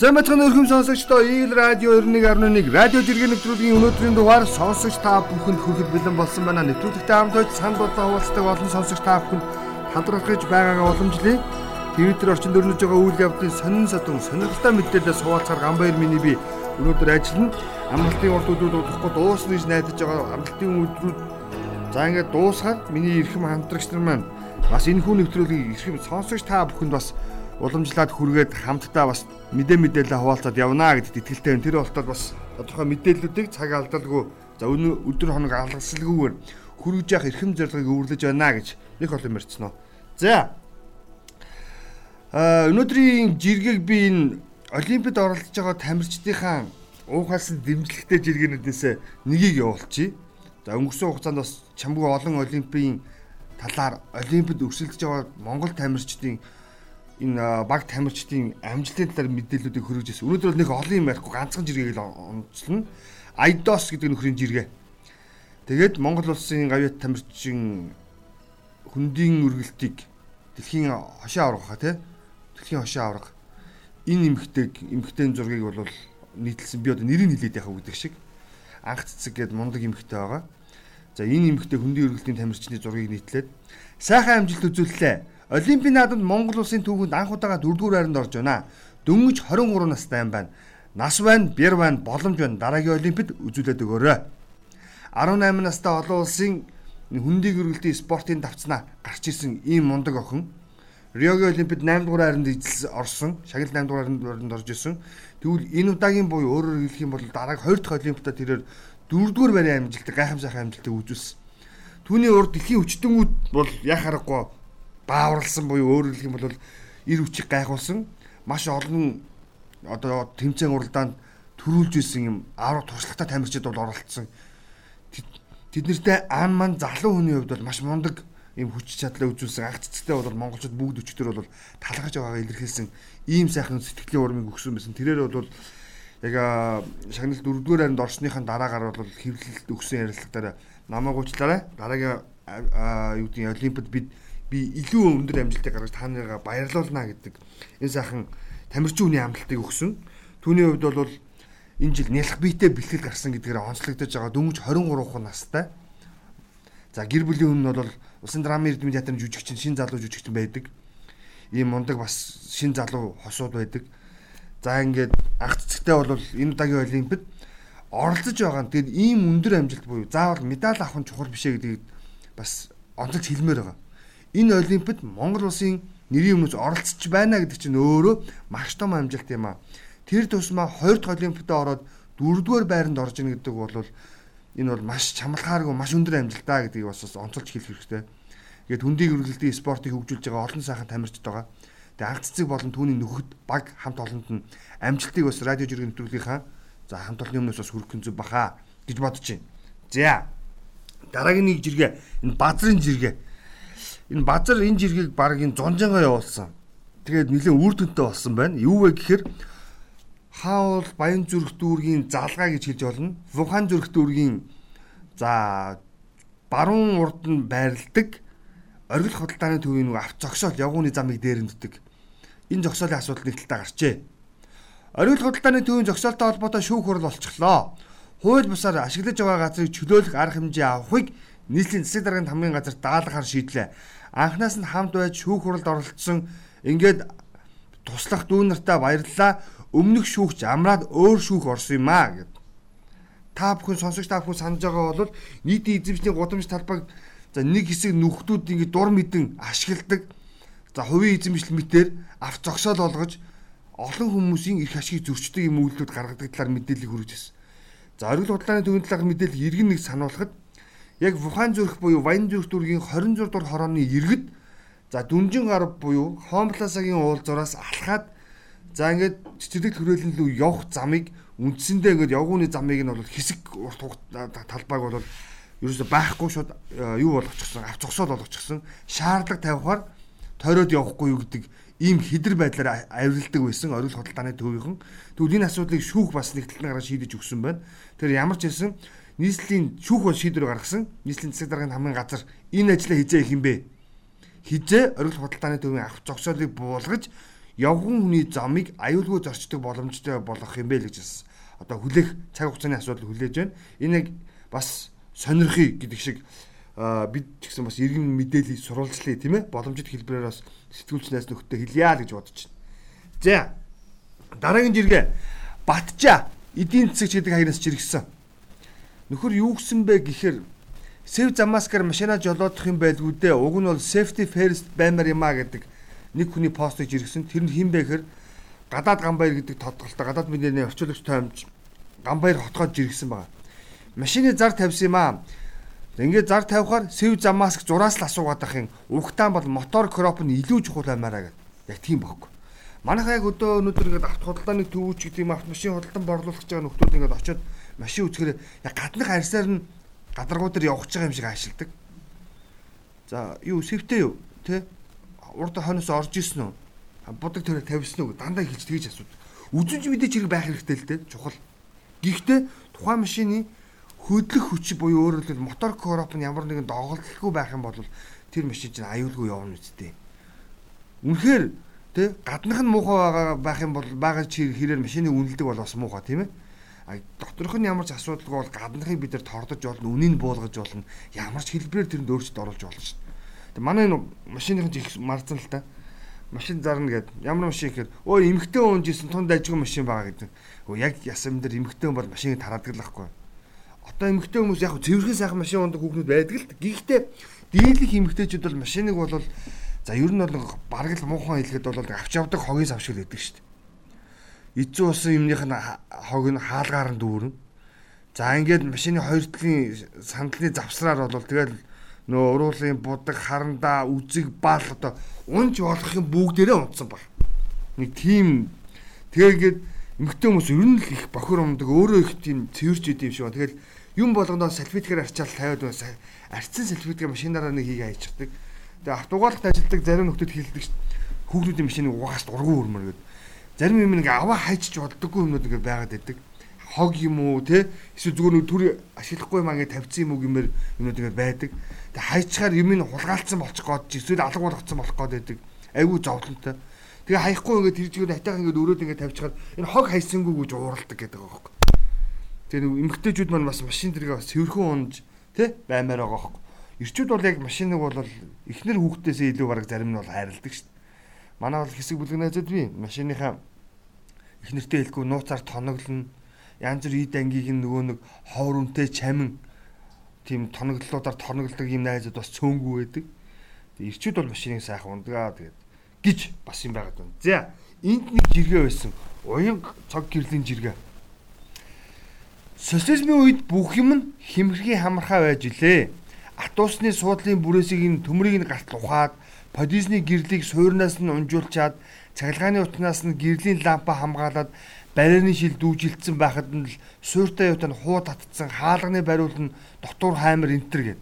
Мэцхан өрхөм сонсогчдоо Eagle Radio 91.1 радио жиргэн нэвтрүүлгийн өнөөдрийн дугаар сонсогч та бүхэнд хүрэхэд бэлэн болсон байна. Нэвтрүүлэгтээ хамт байж санд болоо хуваалцдаг олон сонсогч та бүхэнд хамтрах гэж байгаагаа уламжлая. Twitter орчинд өрнөж байгаа үйл явдлын сонин садан сонирхолтой мэдээлэлээс хуваалцахаар Гамбайр миний би өнөөдөр ажиллана. Амралтын урд өдрүүд удахгүй дуусна гэж найдаж байгаа амралтын өдрүүд за ингээд дуусгаад миний эрхэм хамтрагч нар маань бас энэ хүн нэвтрүүлгийг эрхэм сонсогч та бүхэнд бас уламжлаад хүргээд хамтдаа бас мэдээ мэдээлэл хуваалцаад явнаа гэдэгт итгэлтэй байна. Тэр болтол бас тодорхой мэдээллүүдийг цаг алдалгүй за өдөр хоног алгасалгүйгээр хүргэж явах эрхэм зорилгыг өвөрлөж байна гэж их олон мэрцэн үү. За. А өнөөдрийн жиргэг би энэ олимпиад оролцож байгаа тамирчдынхаа уухаас дэмжлэгтэй жиргэнүүдээс нэгийг явуулчихъя. За өнгөрсөн хугацаанд бас чамгүй олон олимпийн талаар олимпиад өрсөлдөж байгаа Монгол тамирчдын энэ баг тамирчдын амжилтын талаар мэдээллүүдийг хөргөж ирсэн. Өнөөдөр бол нэг олон юм ярихгүй ганцхан жиргээг л онцлно. Айдос гэдэг нөхрийн жиргээ. Тэгээд Монгол улсын гавьяат тамирчин хөндийн үргэлтийг дэлхийн хошоо аврах тий. Дэлхийн хошоо аврах. Энэ эмгтэйг эмгтээний зургийг бол нийтлсэн би одоо нэрийг хэлээд яхаа гэдэг шиг. Анх цэцэг гээд мундаг эмгтэй байгаа. За энэ эмгтэй хөндийн үргэлтийн тамирчны зургийг нийтлээд сайхан амжилт үзүүллээ Олимпийн наадамд Монгол улсын түүхэнд анх удаага 4-р байранд орж байна. Дөнгөж 23 настай юм байна. Нас байна, бэр байна, боломж байна. Дараагийн Олимпиад үзүүлээд өгөөрэй. 18 настай олон улсын хүндийг өргөлтийн спортын давцнаа гарч ирсэн ийм мундаг охин Риогийн Олимпиад 8 дугаар хайранд эзэлсэн орсон. Шагнал 8 дугаар хайранд орж исэн. Тэгвэл энэ удаагийн буюу өөрөөр хэлэх юм бол дараагийн 2 дахь Олимпиадад тэрээр 4 дугаар байрын амжилтыг гайхамшигт амжилтыг үзүүлсэн. Түүний урд дэлхийн хүчтэнгүүд бол яхах аргагүй бааварлсан буюу өөрөөр хэлэх юм бол эр хүчийг гайхуулсан маш олон одоо тэмцээн уралдаанд төрүүлж исэн юм авраг туршлагатай тамирчид бол оролцсон. Тэднэртэй ан ман залуу хүний хувьд бол маш мундаг юм хүч чадлаа үзүүлсэн анх цэцтэй бол монголчууд бүгд өчтөр бол талхаж байгаагаа илэрхийлсэн ийм сайхан сэтгэлийн урмыг өгсөн байсан. Тэрээр бол яг шагнал 4-р хайранд орсныхаа дараагаар бол хэвлэлд өгсөн ярилцлагатаараа намайг уучлаарай. Дараагийн юу гэдэг олимпиад бид би илүү өндөр амжилтыг гаргаж та нарыгаа баярлуулна гэдэг энэ сайхан тамирчин хүний амлалтыг өгсөн. Түүний хувьд бол энэ жил нялх биетэй бэлтгэл гарсан гэдгээр онцлогдож байгаа дөнгөж 23 настай. За гэр бүлийн өмнө бол Улсын драмын эрдэмтэн театрын жүжигчин шин залуу жүжигчин байдаг. Ийм мундаг бас шин залуу хосууд байдаг. За ингээд анх цэцэгтэй бол энэ удаагийн олимпиад оролцож байгаа. Тэгээд ийм өндөр амжилт буюу заавал медаль авах нь чухал биш ээ гэдгийг бас онцолж хэлмээр байгаа энэ олимпиад Монгол улсын нэрийн өмнөс оролцож байна гэдэг чинь өөрөө маш том амжилт юм аа. Тэр тусмаа 2 дахь олимпиадад ороод 4-р байранд орж ийн гэдэг бол энэ бол маш чамлахааргүй маш өндөр амжилтаа гэдгийг бас онцолж хэлэх хэрэгтэй. Тэгээд хүндийг өргөлтийн спортыг хөгжүүлж байгаа олон сайхан тамирчид байгаа. Тэгээд анх цэцэг болон түүний нөхөд баг хамт олонд нь амжилтыг бас радио жиргэн нэвтрүүлгийнхаа за хамт олонны өмнөөс бас хүргэх зүг баха гэж бодож байна. За дараагийн нэг жиргээ энэ базрын жиргээ энэ базар энэ жиргийг баг энэ зунжангаа явуулсан. Тэгээд нэлээд үр дүнтэй болсон байна. Юу вэ гэхээр хаул баян зүрх дүүргийн залгаа гэж хэлж болно. Вухан зүрх дүүргийн за баруун урд нь байрладаг оргил худалдааны төвийн нэг авч зогсоол явгууны замыг дээрэмддэг. Энэ зогсоолын асуудал нэг талдаа гарчээ. Оргил худалдааны төвийн зогсоолтой холбоотой шүүх хурал болчихлоо. Хууль бусаар ашиглаж байгаа газрыг чөлөөлөх арга хэмжээ авахыг нийслэлийн засаг даргын хамгийн газар даалгахаар шийдлээ анхнаас нь хамт байж шүүх хуралд оролцсон ингээд туслах дүү нартаа баярлалаа. Өмнөх шүүгч амраад өөр шүүх орсон юм аа гэд. Та бүхэн сонсогч та бүхэн санаж байгаа бол нийтийн эзэмшлийн гудамж талбайг за нэг хэсэг нүхтүүд ингээд дур мэдэн ашигладаг. За хувийн эзэмшил мэтэр авч зогсоол олгож олон хүмүүсийн эрх ашигыг зөрчдөг юм үйлдэлүүд гаргадаг талаар мэдээлэл хүргэжсэн. За оргил худлааны төвийн талаар мэдээлэл иргэн нэг сануулхад яг Вухан зүрх буюу Ван зүрх дүүргийн 26 дугаар хорооны иргэд за дүнжин гар буюу Хомпласагийн уулзуураас алхаад за ингээд цэцэрлэг төрөлн лөө явах замыг үндсэндээ ингээд явгууны замыг нь бол хэсэг урт талбайг бол ерөөсө байхгүй шууд э, юу болгочихсон авч зогсоол болгочихсон шаардлага тавихаар тойроод явахгүй юу гэдэг ийм хідэр байдлаар авиралдаг байсан оргил худалдааны төвийнхэн. Тэгвэл энэ асуудлыг шүүх бас нэг талнаараа шийдэж өгсөн байна. Тэр ямар ч хэлсэн нийслэлийн шүүх бол шийдвэр гаргасан. Нийслэлийн засаг дарганы хамгийн газар энэ ажлаа хизээ их юм бэ? Хизээ оргил худалдааны төвийн авах зогсоолыг буулгаж явган хүний замыг аюулгүй зорчдог боломжтой болгох юм бэ гэж бас одоо хүлээх цаг хугацааны асуудал хүлээж байна. Энэ яг бас сонирхъя гэдэг шиг бид ч гэсэн бас иргэн мэдээлэл сурвалжлаа тийм ээ боломжит хэлбэрээр бас сэтгүүлч найз нөхдөд хэлье гэж бодож байна. За дараагийн жиргээ Батчаа эдийн засаг гэдэг хаягнаас жиргсэн. Нөхөр юу гсэн бэ гэхээр Сэв замаскаар машина жолоодох юм байлгүй дээ. Уг нь бол safety first баймар юм а гэдэг нэг хүний постыг жиргсэн. Тэр нь хин бэ гэхээр гадаад гамбаяр гэдэг тодголтой гадаад мэдээний орчуулагч тоомж гамбаяр хотгоод жиргсэн байгаа. Машины зар тавьсан юм аа. Ингээд зар тавихаар сэв замаск зураас л асуугаад ах юм. Угтаан бол мотор кроп нь илүү чухал аймаараа гэдэг. Яг тийм бохог. Манайхаа яг өдөө өнөөдөр ингээд авто худалдааны төвүүч гэдэг юм автомашин худалдан борлуулах гэж байгаа нөхдүүд ингээд очиод машин үзэхээр яг гаднах арьсаар нь гадаргуу дээр явж байгаа юм шиг аашилдаг. За юу сэвтэй юу те урд хойноос орж исэн үү? Будаг төрөө тавьсан уу? Дандаа хэлж тэгж асуудаг. Үзүнч мэдээч хэрэг байх хэрэгтэй л те чухал. Гэхдээ тухайн машины хөдлөх хүч буюу өөрөөр хэлбэл мотор короп нь ямар нэгэн доголдолгүй байх юм бол тэр машин чинь аюулгүй явна үсттэй. Үнэхээр тэ гаднах нь муухай байгаа байх юм бол байгаа чи хэрээр машины үнэлдэг бол бас муухай тийм ээ. Доторх нь ямар ч асуудалгүй бол гаднахыг бид нар тордож болно, үнийг буулгаж болно. Ямар ч хэлбэрээр тэрэнд өөрчлөлт оруулж болно шүү дээ. Тэг манай энэ машиныхын их марцсан л та. Машин зарна гэд ямар машин гэхээр өө эмхтэн уунж исэн тунд ажгүй машин байгаа гэдэг. Өө яг ясам дээр эмхтэн бол машиныг тараадаг л байхгүй одоо эмэгтэй хүмүүс яг цэвэрхэн сайхан машин ундаг хүүхнүүд байдаг л гэхдээ дийлэх эмэгтэйчүүд бол машиныг бол за ер нь бол бараг л муухан хэлэхэд бол авч явдаг хогийн сав шиг л байдаг шүү дээ. Эцүү усан юмных нь хог нь хаалгаар нь дүүрэн. За ингээд машины хоёр талын сандалны завсраар бол тэгэл нөө уруулын будаг харандаа үзэг бал одоо унж болох юм бүгдээрээ унтсан баг. Нэг тийм тэгээ ингээд эмэгтэй хүмүүс ер нь л их бохор умдаг өөрөө их тийм цэвэрч идэв шиг ба. Тэгэл юм болгоноос салфеткээр арчаал тавиад байсан. Арчсан салфеткээр машинаараа нэг хийгээ хайчихдаг. Тэгээ автугаалт ажилдаг зарим нөхдөд хэлдэг шүү. Хүүхдүүдийн машиныг угаас дургу өрмөр гэдэг. Зарим юм нэг аваа хайчиж болдоггүй юмнууд ингээд байгаад байдаг. Хог юм уу те эсвэл зүгээр нэг түр ашиглахгүй юм аа ингээд тавьсан юм уу гэмээр юмнууд ингээд байдаг. Тэгээ хайчаар юм нь хулгаалцсан болчих гээд эсвэл алга болгоцсон болох гээд байдаг. Айгүй зовлонтой. Тэгээ хаяхгүй ингээд тэр зүгээр хатайхан ингээд өрөөд ингээд тавьчихад энэ хог хайсангүй гэж ууралдаг гэдэг байгаа юм Тэгээ нэг эмгтээчүүд маань бас машин дэргээ бас цэвэрхэн унж тий баймаар байгаа хөөхгүй. Ирчүүд бол яг машиныг бол эхнэр хүүхдээсээ илүү бараг зарим нь бол хайрладаг шүү дээ. Манай бол хэсэг бүлэг найзууд би машиныхаа эхнэртэй хэлгүй нууцаар тоноглоно. Янз бүр ид ангийг нөгөө нэг ховор үнтэй чамин тийм тоноглолуудаар тоноглодог юм найзууд бас цөөнгүй байдаг. Тэгээ ирчүүд бол машиныг сайхан ундагаа тэгээд гэж бас юм байгаад байна. За энд нэг жиргээ байсан. Уян цог гэрлийн жиргээ Социализмын үед бүх юм нь хэмэрхий хамархаа байж илээ. Атуусны суудлын бүрээсийг нь төмрийг нь гарт ухаад, подизны гэрлийг суурнаас нь унжуулчаад, цахилгааны утнаас нь гэрлийн лампа хамгаалаад барины шил дүүжилсэн байхад нь л сууртай юутаа хуу татцсан хаалганы бариул нь дотуур хаймар энтер гэд.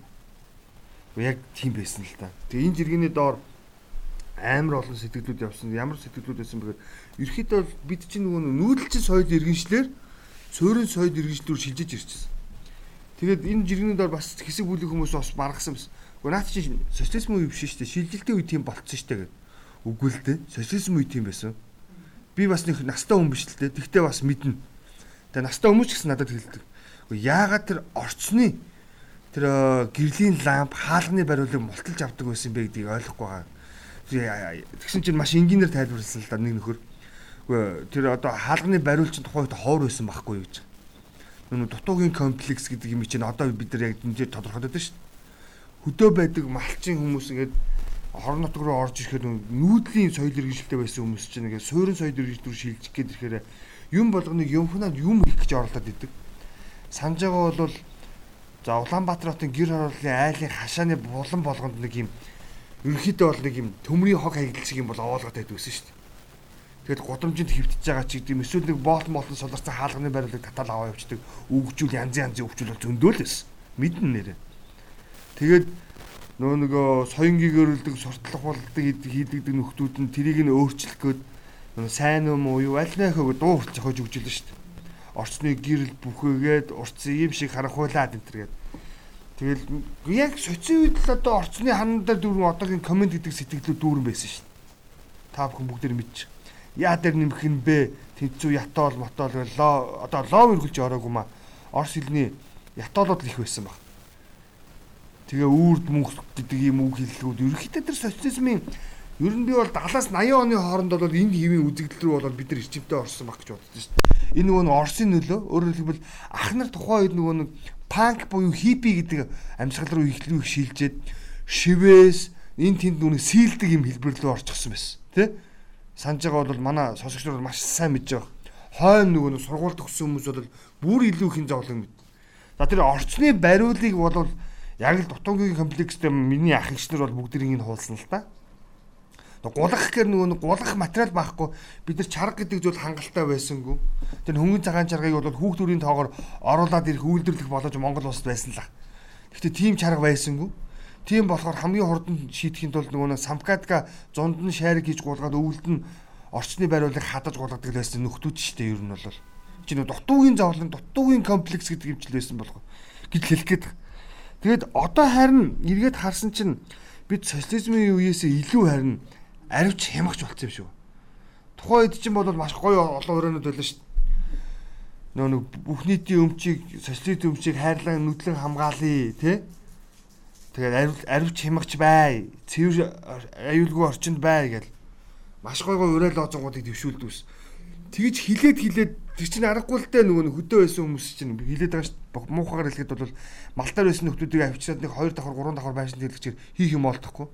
Яг тийм байсан л та. Тэгээ энэ жиргэний доор амар олон сэтгэлүүд явсан. Ямар сэтгэлүүд байсан бэхээр ерөөхдөө бид чинь нөгөө нүүдэлчин соёл иргэншлэр суурин соёд иргэншлүүр шилжиж ирчихсэн. Тэгээд энэ жиргэний дор бас хэсэг бүлэг хүмүүс бас маргасан байсан. Гэхдээ наад чинь социализм үе биш шүү дээ. Шилжилтийн үе тийм болцсон шүү дээ гэдэг. Үгүй л дээ. Социализм үе тийм байсан. Би бас нэг настай хүн биш л дээ. Тэгтээ бас мэднэ. Тэгээ настай хүмүүс ч гэсэн надад хэлдэг. Яагаад тэр орцны тэр э, гэрлийн ламп хаалганы бариулыг мулталж авдаг байсан бэ гэдгийг ойлгохгүй байгаа. Тэгсэн чинь маш энгийнээр тайлбарласан л да нэг нөхөр. Үгүй тэр одоо хаалганы бариул чинь тухайн үед ховор байсан байхгүй гэж. Нүг дутуугийн комплекс гэдэг юм чинь одоо бид нар яг энэ тодорхойлоод байна шүү. Хөдөө байдаг малчин хүмүүс ингээд хорон нутг руу орж ирэхэд нүүдлийн соёл иргэншилтэй байсан хүмүүс чинь ингээд суурин соёл иргэншил рүү шилжих гээд ирэхээр юм болгоныг юмхнаад юм их гэж орлоод идэг. Санаж байгаа бол за Улаанбаатар хотын гэр хорооллын айлын хашааны булан болгонд нэг юм ерөнхийдөө бол нэг юм төмрийн хог хаягдал шиг юм бол оолгоод байдаг гэсэн шүү дээ. Тэгэд гудамжинд хөвтөж байгаа ч гэдэм эсвэл нэг боолт молон соларсан хаалганы барилыг татал аваа явчихдаг. Үгжүүл янз янзын өвчүүл бол зөндөөл байсан. Мэднэ нэрэ. Тэгээд нөө нөгөө соёнгийгөрөлдөг суртлах болдог хийдэгдэг нөхдүүд нь тэрийг нь өөрчлөх гээд сайн юм уу юу аль нэхэг дуу хүртэл зохиож өгчүүлнэ шүү дээ. Орчны гэрэл бүхээгээд урцсан юм шиг харахуулаад энэ төр гээд. Тэгэл яг соци үед л одоо орчны ханан дээр дүүрэн одоогийн комент гэдэг сэтгэлүүд дүүрэн байсан шүү дээ. Та бүхэн бүгд мэдчих яа дээр нэмэх нь бэ? Тэнцүү ятоол мотоол лоо одоо лов эргүүлж ороогүй маа. Орос хэлний ятоолууд л их байсан баг. Тэгээ үрд мөнх гэдэг юм үг хэллгүүд ерөнхийдөө тэр социализмын ер нь би бол 70-аас 80 оны хооронд бол энэ хэвийн үзэгдэл рүү бол бид нар эрчимтэй орсон баг гэж боддоо шүү дээ. Энэ нөгөө нь Оросын нөлөө өөрөөр хэлбэл ах нар тухайн үед нөгөө нэг панк буюу хиппи гэдэг амьсгал руу ихлүү их шилжээд шивээс энэ тэнд нүг сийлдэг юм хэлбэр рүү орчихсон байсан тий санаж байгаа бол манай сонсогч нар маш сайн мэдж байгаа хойно нөгөө нь сургууль төгссөн хүмүүс бол бүр илүү их зовлон мэд. За тэр орчны бариулыг бол яг л дутуугийн комплекстэй миний ах эгчнэр бол бүгдийг нь хуулсан л та. Гулгах гэр нөгөө нэг гулгах материал байхгүй бид нар чарга гэдэг зүйл хангалттай байсангүй. Тэр хөнгөн цагаан чаргыг бол хүүхдүүрийн тоогоор оруулаад ирэх үйлдвэрлэх болож Монгол улсад байсан л. Гэхдээ тийм чарга байсангүй. Тийм болохоор хамгийн хурдан шийдэхин тулд нөгөө самкадка зунд нь шайрыг хийж гуулгаад өвөлд нь орчны бариулыг хадаж гуулгадаг байсан нөхдүүд шүү дээ ер нь бол. Чи нэг дутуугийн зовлон дутуугийн комплекс гэдэг юм ч л байсан болох гэж хэлэх гээд. Тэгээд одоо харин эргээд харсан чинь бид социализмын үеэс илүү харин аривч хямгч болцсон юм шүү. Тухайн үед чинь бол маш гоё олон өрөөнүүд байлаа шүү. Нөө нэг бүх нийтийн өмчийг социализм өмчийг хайрлан нүдлэн хамгаалъя тий Тэгээд аривч хямгч бай. Цэвэр аюулгүй орчинд бай гэл. Маш гой гой уриал лоозонгуудыг дэвшүүлдэг ус. Тэгж хилээд хилээд тэр чинь аргагүй л дээ нөгөө хөдөө байсан хүмүүс чинь хилээд байгаа шүү. Муухагаар хэлэхэд бол малтаар байсан нөхдүүдийг авчираад нэг 2 давхар 3 давхар байшин дэлгэчээр хийх юм олдохгүй.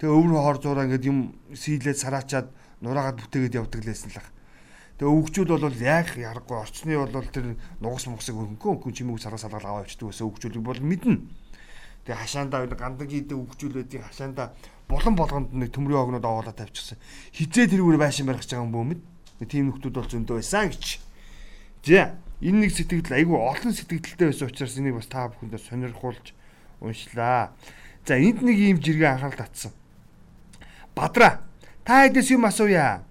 Тэгээ өвөр хоор зураа ингээд юм сийлээд сараачаад нураагаад бүтээгээд явдаг лээсэн л ах. Тэгээ өвгчүүд бол яг яргагүй орчны бол тэр нугас мугсыг хөнгөө хөнгөн чимээг сараа салгаал аваа авчдаг байсан өвгчүүд бол мэднэ Тэгээ хашаандаа гандаг хийдэг өгчүүлүүдийн хашаандаа булан болгонд нэг төмрийн огнод оолоо тавьчихсан. Хизээ тэрүүгээр байшин барих гэж байгаа юм бөөмөд. Тийм нөхдүүд бол зөндөө байсан гэж. За энэ нэг сэтгэл айгүй олон сэтгэлдэлтэй байсан учраас энийг бас та бүхэндээ сонирхуулж уншлаа. За энд нэг юм жиргээ анхаарал татсан. Бадра та хэдээс юм асууя.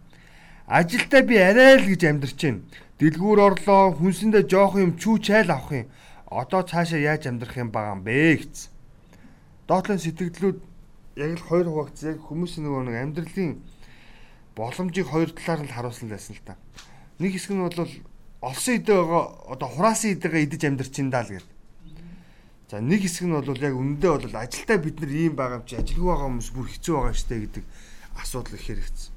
Ажилдаа би арай л гэж амьдарч байна. Дэлгүүр орлоо, хүнсэндээ жоох юм чүү чайл авах юм. Одоо цаашаа яаж амьдрах юм байгаа юм бэ гэсэн доотлын сэтгэлдлүүд яг л хоёр хуваагдсан. Яг хүмүүсийн нөгөө нэг амьдралын боломжийг хоёр талаар нь харуулсан байсан л та. Нэг хэсэг нь бол олсон идэ байгаа одоо хураасан идэгээ идэж амьдарч ин даа л гэдэг. За нэг хэсэг нь бол яг үндэ бол ажилдаа бид нар ийм байгаа юм чи ажилгүй байгаа хүмүүс бүр хэцүү байгаа штэ гэдэг асуудал их хэрэгцсэн.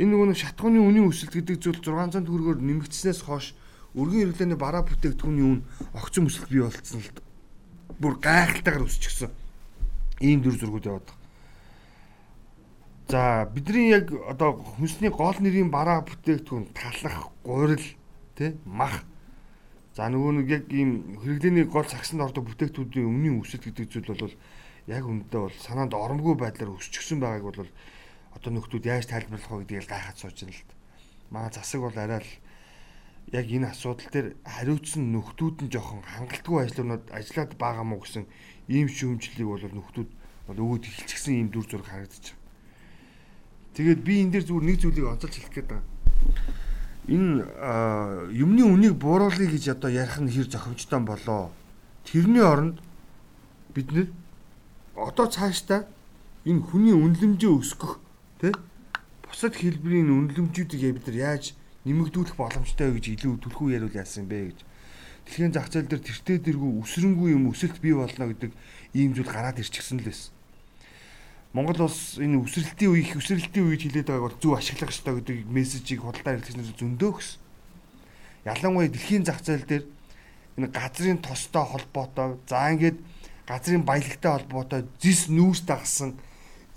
Энэ нөгөө шатгууны үнийн өсөлт гэдэг зүйл 600 төгрөгөөр нэмэгдснээс хойш өргөн хэрэглээний бараа бүтээгдэхүүний үн огцон өсөлт бий болцсон л бүр гайхалтайгаар өсчихсөн ийм дүр зургууд яваад. За бидний яг одоо хүнсний гол нэрийн бараа бүтээгдэхүүн талах, гурил, тэ мах. За нөгөө нэг яг ийм хэрэглээний гол цагсанд ордог бүтээгдэхүүдийн өмнгийн өсөлт гэдэг зүйл бол яг үнэндээ бол санаанд оромгүй байдлаар өсчихсөн байгааг бол одоо нөхдүүд яаж тайлбарлах вэ гэдгийг гайхаад сууж байна л да. Маа засаг бол арай л яг энэ асуудал дээр хариуцсан нөхдүүд нь жоохон хангалтгүй ажлууд ажиллаад байгаа мó гэсэн ийм шүүмжлэлийг бол нөхдүүд бол өгөөд эхэлчихсэн ийм дүр зураг байна. Тэгээд би энэ дээр зүгээр нэг зүйлийг онцолж хэлэх гээд байгаа. Энэ юмны үнийг бууруулъя гэж одоо ярих нь хэр зохимжтой болоо. Тэрний оронд бид нэр одоо цаашдаа энэ хүний үнэлэмжээ өсгөх тий бусад хэлбэрийн үнэлэмжүүдийг бид нар яаж нэмэгдүүлэх боломжтой гэж илүү түлхүү яриул яасан бэ гэж дэлхийн зах зээл дээр тэртээ дэргүй өсрөнгүй юм өсөлт бий болно гэдэг ийм зүйл гараад ирчихсэн л байсан. Монгол улс энэ өсрэлтийн үе их өсрэлтийн үед хилээд байгааг бол зөв ашиглах ёстой гэдэг мессежийг худалдаа хэрэглэгчнээс зөндөө өгсөн. Ялангуяа дэлхийн зах зээл дээр энэ газрын тостой холбоотой за ингээд газрын баялагтай холбоотой зис нүүрс дагсан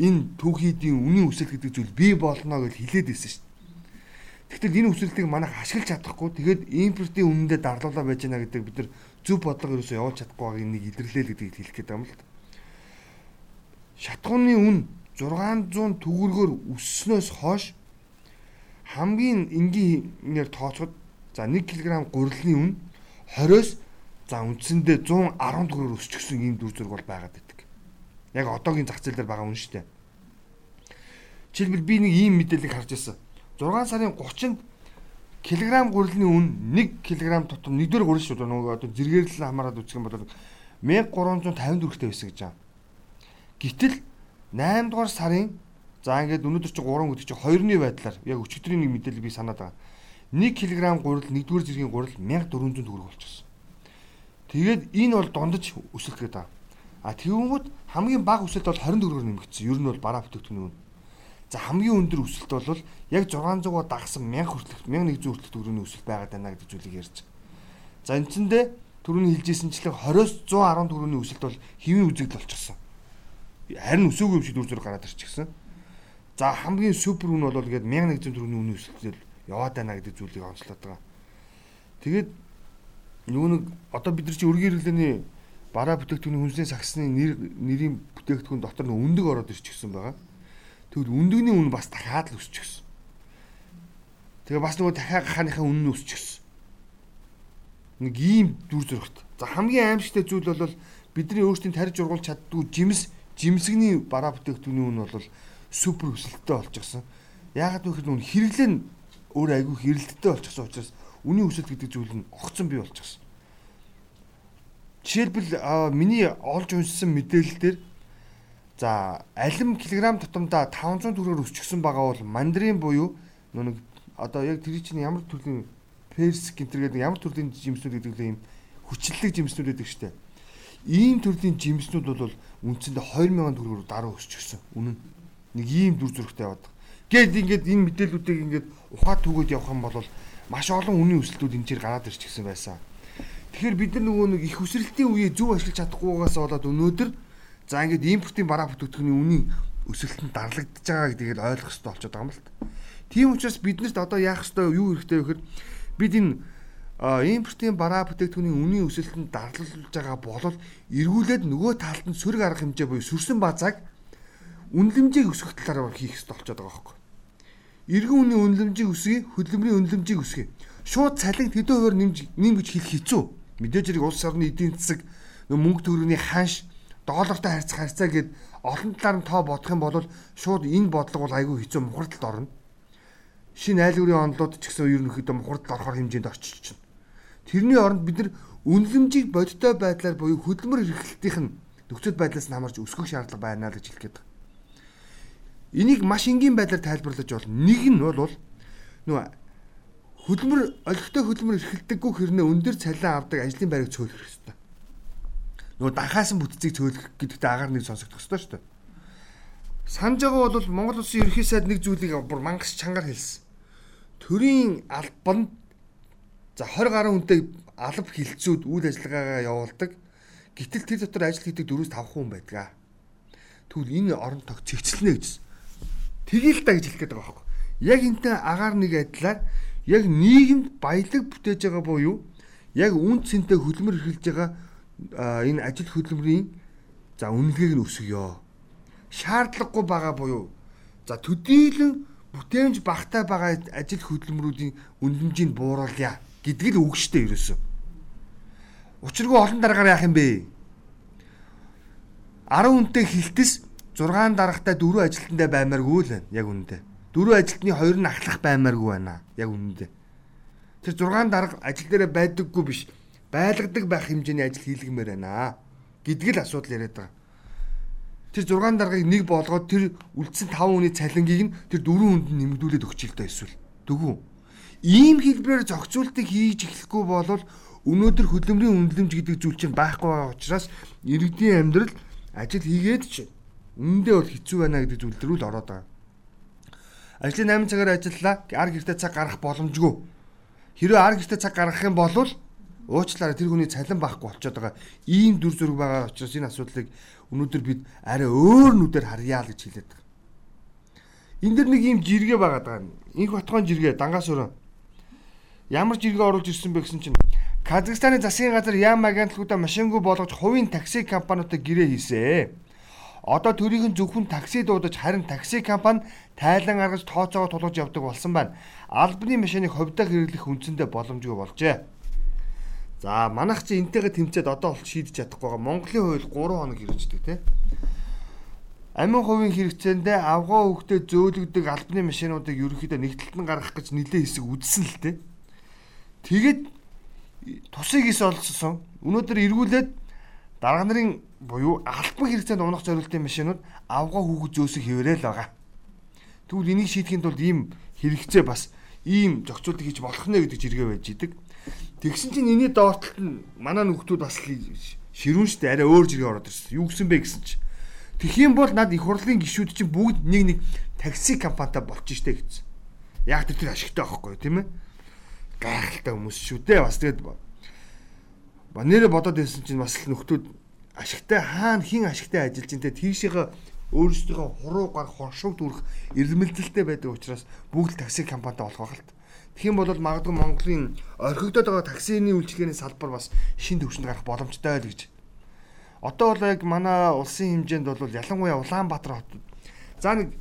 энэ түүхийдийн үнийн өсөлт гэдэг зүйл бий болно гэж хилээд байсан шүү дээ. Тэгтэл энэ өсөлтийг манайх ашиглаж чадахгүй тэгээд импортын үнэндээ дарлуулаа байж байна гэдэг бид нар зөв бодлого ерөөсөө явуулж чадахгүй байгааг нэг илэрлээ л гэдгийг хэлэх гээд байгаа юм л да. Шатгууны үн 600 төгрөгөөр өсснөөс хойш хамгийн энгийнээр тооцоход за 1 кг гурилны үн 20-оос за үндсэндээ 110 төгрөгөөр өсчихсөн ийм дүр зураг бол байгаад байдаг. Яг одоогийн зах зээл дээр байгаа үн шүү дээ. Жишээлбэл би нэг ийм мэдээллийг харж байсан 6 сарын 30-нд килограмм гурилны үн 1 кг тутам нэгдүгээр гурил шүү дээ нөгөө одоо зэрэгэрлэл хамаарад үзэх юм бол 1350 төгрөгтэй байсан гэж байна. Гэтэл 8 дугаар сарын За ингээд өнөөдөр чи 3 гэдэг чи 2-ны байдлаар яг өчигдрийн нэг мэдээлэл би санаад байгаа. 1 кг гурил 1-р зэргийн гурил 1400 төгрөг болчихсон. Тэгээд энэ бол дундаж өсөлт гэдэг. А тэгвэл хамгийн бага өсөлт бол 20 төгрөгөөр нэмэгдсэн. Ер нь бол бараа бүтээгдэхүүн нь. За хамгийн өндөр өсөлт бол яг 600-аар дагсан 1000 хүртэлх 1100 хүртэлх төгрөгийн өсөлт байгаад байна гэдэг зүйлийг ярьж. За энэчэндээ түрүүний хэлжсэнчлэн 20-с 110 төгрөгийн өсөлт бол хэвийн үзэгдэл болчихсон. Харин өсөөгүй юм шиг дүр зураг гараад ирчихсэн. За хамгийн супер үн бол гээд 1100 төгрөгийн үнийн өсөлтөд яваад байна гэдэг зүйлийг онцлоод байгаа. Тэгээд нөгөө нэг одоо бид нар чи өргөн хэрэглээний бараа бүтээгдэхүүний хүнсний сагсны нэр нэрийн бүтээгдэхүүн дотор нэг өндөг ороод ирчихсэн байгаа. Тэгвэл өндөгний үн бас дахиад л өсчихсөн. Тэгээ бас нөгөө дахиад гахааныхаа үн нь өсчихсөн. Нэг ийм дүр зурагт. За хамгийн аимшигтай зүйл бол бидний өөрсдийн тарж ургуулж чаддгүй жимс жимсгний бараа бүтээгдэхүүний үн бол супер өсөлттэй болчихсон. Яагаад вэ гэхээр нүн хэрэглээ нь өөр айгүй хэрэлттэй болчихсон учраас үнийн өсөлт гэдэг зүйл нь огцон бий болчихсон. Жишээлбэл миний олж уншсан мэдээлэл дээр за алим килограмм тутамдаа 500 төгрөгөөр өсчихсөн байгаа бол мандрин буюу нэг одоо яг тэр чинь ямар төрлийн перс гинтер гэдэг ямар төрлийн жимснүүд гэдэг л юм хүчлэлэг жимснүүд гэдэг штэ. Ийм төрлийн жимснүүд бол үндсэндээ 2000 төгрөгөөр дараа өсчихсөн. Үнэн. Нэг ийм дүр зурагтай яваад. Гэт ингээд энэ мэдээллүүдийг ингээд ухаад түгөөд явах юм бол маш олон үнийн өсөлтүүд энэ чир гараад ирчихсэн байсан. Тэгэхээр бид нар нөгөө нэг их хүсрэлтийн үеийг зөв ашиглаж чадахгүйгаас болоод өнөөдөр за ингээд импортын бараа бүтээгдэхүүний үнийн өсөлт нь дарлагдж байгаа гэдгийг ойлгох хэрэгтэй болчиход байгаа юм л та. Тийм учраас биднэрт одоо яах ёстой юу хэрэгтэй вэ гэхээр бид энэ импортын бараа бүтээгдэхүүний үнийн өсөлтөнд дарлуулж байгаа болол эргүүлээд нөгөө талд нь сөрөг арга хэмжээ буюу сүрсэн базааг үнэлэмжийг өсгөх талаар хийх хэрэгтэй болчиход байгаа байхгүй. Иргэн үнийн үнэлэмжийг өсгөе, хөдөлмөрийн үнэлэмжийг өсгөе. Шууд цалин хэдэн хувиар нэмж нэмж хэлэх хэцүү мэдээж хэрэг улс орны эдийн засаг мөнгө төгрөгийн ханш доллартай харьцах харьцаа гэд олон талаар нь тоо бодох юм бол шууд энэ бодлого бол айгүй хэцүү мухардалд орно. Шинэ айлгуурын онолууд ч гэсэн ерөнхийдөө мухардалд орохоор хэмжээнд очиж чинь. Тэрний оронд бид нар үнэлэмжийг бодиттой байдлаар буюу хөдөлмөр эрхлэлтийнх нь нөхцөл байдлаас нь хамаарч өсгөх шаардлага байна л гэж хэлэх гээд байна. Энийг маш энгийн байдлаар тайлбарлаж болно. Нэг нь бол нөгөө хөдөлмөр олигтой хөдөлмөр эрхэлдэггүй хэрнээ өндөр цалин авдаг ажлын байрыг цөөлөх хэрэгтэй. Нөгөө данхаасан бүтцийг цөөлөх гэдэгт агаар нэг сонсогдох хэрэгтэй шүү дээ. Санаж байгаа бол Монгол Улсын ерөнхий сайд нэг зүйлийг бүр мангас чангаар хэлсэн. Төрийн албанд за 20 гаруй хүнтэй алба хилцүүд үйл ажиллагаагаа явуулдаг. Гэтэл тэр дотор ажил хийдэг 4-5 хүн байдаг. Тэгвэл энэ орон тог цэгцлэнэ гэж. Тэгээл та гэж хэлэх гээд байгаа байхгүй. Яг энтэй агаар нэг адилаар яг нийгэмд баялаг бүтээж байгаа буюу яг үн цэнтэй хөдөлмөр эрхэлж байгаа энэ ажил хөдөлмөрийн за үнэлгээг нь өсгөё. Шаардлагагүй байгаа буюу за төдийлөн бүтээмж багтай байгаа ажил хөдөлмөрүүдийн үнэлэмжийг бууруулъя л үг штэ ерөөсөө. Учиргүй олон дараагаар яах юм бэ? 10 хүнтэй хилтэс 6 дарагтай 4 ажилтнтай баймааргүй л байна яг үнэндээ дөрөв ажилтны хоёр нь ахлах баймааргүй байна. Яг үнэндээ. Тэр 6 дарга ажил дээр байдаггүй биш. Байлгадаг байх хэмжээний ажил хийлгэмээр байна. Гэдг л асуудал яриад байгаа. Тэр 6 даргаыг нэг болгоод тэр үлдсэн 5 хүний цалингийг нь тэр 4 хүнд нэмэгдүүлээд өгч л дөө эсвэл. Дөгөө. Ийм хэлбэрээр зохицуултыг хийж эхлэхгүй болвол өнөөдөр хөдөлмөрийн үнэлэмж гэдэг зүйл чинь байхгүй байгаа учраас иргэдийн амьдрал ажил хийгээд ч үндэ бол хэцүү байна гэдэг зүйл рүү л ороод байгаа. Ажлын 8 цагаар ажиллаа. Ар гэртээ цаг гарах боломжгүй. Хэрвээ ар гэртээ цаг гаргах юм бол уучлаарай тэр хүний цалин байхгүй болчиход байгаа. Ийм дүр зураг байгаа учраас энэ асуудлыг өнөөдөр бид арай өөр нүдээр харъя л гэж хэлээд байгаа. Энд дэр нэг ийм жиргээ байгаа. Инх батгон жиргээ дангаас өрөө. Ямар жиргээ оруулж ирсэн бэ гэсэн чинь Казахстаны засгийн газар яам агентлагуудаа машингүй болгож хувийн такси компаниудад гэрээ хийсэн. Одоо төрийн зөвхөн такси дуудаж харин такси компани тайлан гаргаж тооцоогоо тулгаж явдаг болсон байна. Албаны машиныг ховдоо хэрэглэх үндсэндээ боломжгүй болжээ. За манайх чи энтэйгээ тэмцээд одоо бол шийдэж чадахгүй байгаа. Монголын хууль 3 хоног хэрэгждэг тий. Амин хувийн хэрэгцээндээ авгаа хөвгтөө зөөлөгдөг албаны машинуудыг ерөнхийдөө нэгдэлтэн гаргах гэж нэлээд хэсэг үдсэн л тий. Тэгээд тусыг ис олцсон. Өнөөдөр эргүүлээд дарга нарын буюу албан хэрэгцээнд унах зорилтын машинууд авгаа хүүхэд зөөсөх хэвээрэл байгаа. Тэгвэл энийг шийдэхин тулд ийм хэрэгцээ бас ийм зохицуултыг хийж болох нэ гэдэг жиргээ байж идэг. Тэгсэн чинь энэний доортолт нь манай нөхдүүд бас ширүүн штэ арай өөр жиргээ ороод ирсэн. Юу гэсэн бэ гэсэн чинь. Тэгэх юм бол над их хурлын гишүүд чинь бүгд нэг нэг такси компанитай болчих штэ гэсэн. Яг тэр ашигтай байхгүй тийм ээ. Гайхалтай хүмүүс шүү дээ. Бас тэгээд ба нэрэ бодоод байсан чинь бас нөхдүүд ашигтай хаана хин ашигтай ажиллаж ин тэ тийшээ өөрсдийнхөө хуруу гар хоршууг дүрх ирмэлзэлтэй байдаг учраас бүгд такси компанитай болох байх л та. Тэгхийн бол магадгүй Монголын орхигдоод байгаа таксины үйлчилгээний салбар бас шин төвшөнд гарах боломжтой л гэж. Одоо бол яг манай улсын хэмжээнд бол ялангуяа Улаанбаатар хотод за нэг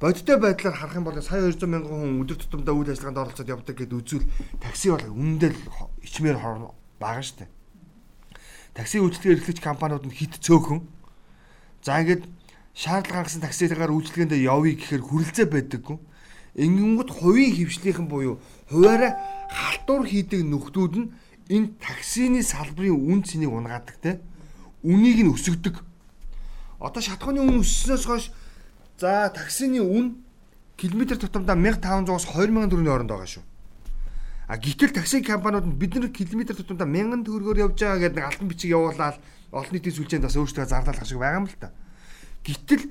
бодиттой байдлаар харах юм бол сая 200 мянган хүн өдөр тутамдаа үйл ажиллагаанд оролцоод явдаг гэдээ үзвэл такси бол үнэндээ ичмээр бага штэ. Такси үйлчилгээ эрхлэгч компаниуд нь хит цөөхөн. За ингээд шаардлага хангасан таксигаар үйлчилгээндээ явъя гэхээр хүрэлцээ байдаггүй. Ингэнгүүт хувийн хөвшлийнхэн буюу хуваараа халтур хийдэг нөхдүүд нь энэ таксины салбарын үн цэнийг унгаадаг те. Үнийг нь өсгдөг. Одоо шатхууны үн өссөнөөс хойш за таксины үн километр тутамдаа 1500-аас 2000 төгрөгийн хооронд байгаа шүү. А гэтэл такси компаниуд нь бид нар километр тутамдаа 1000 төгрөгөөр явж байгаа гэдэг нэг алтан бичиг явуулаад олон нийтийн сүлжээнд бас өөрсдөө зарлалах шиг байгаа юм л та. Гэтэл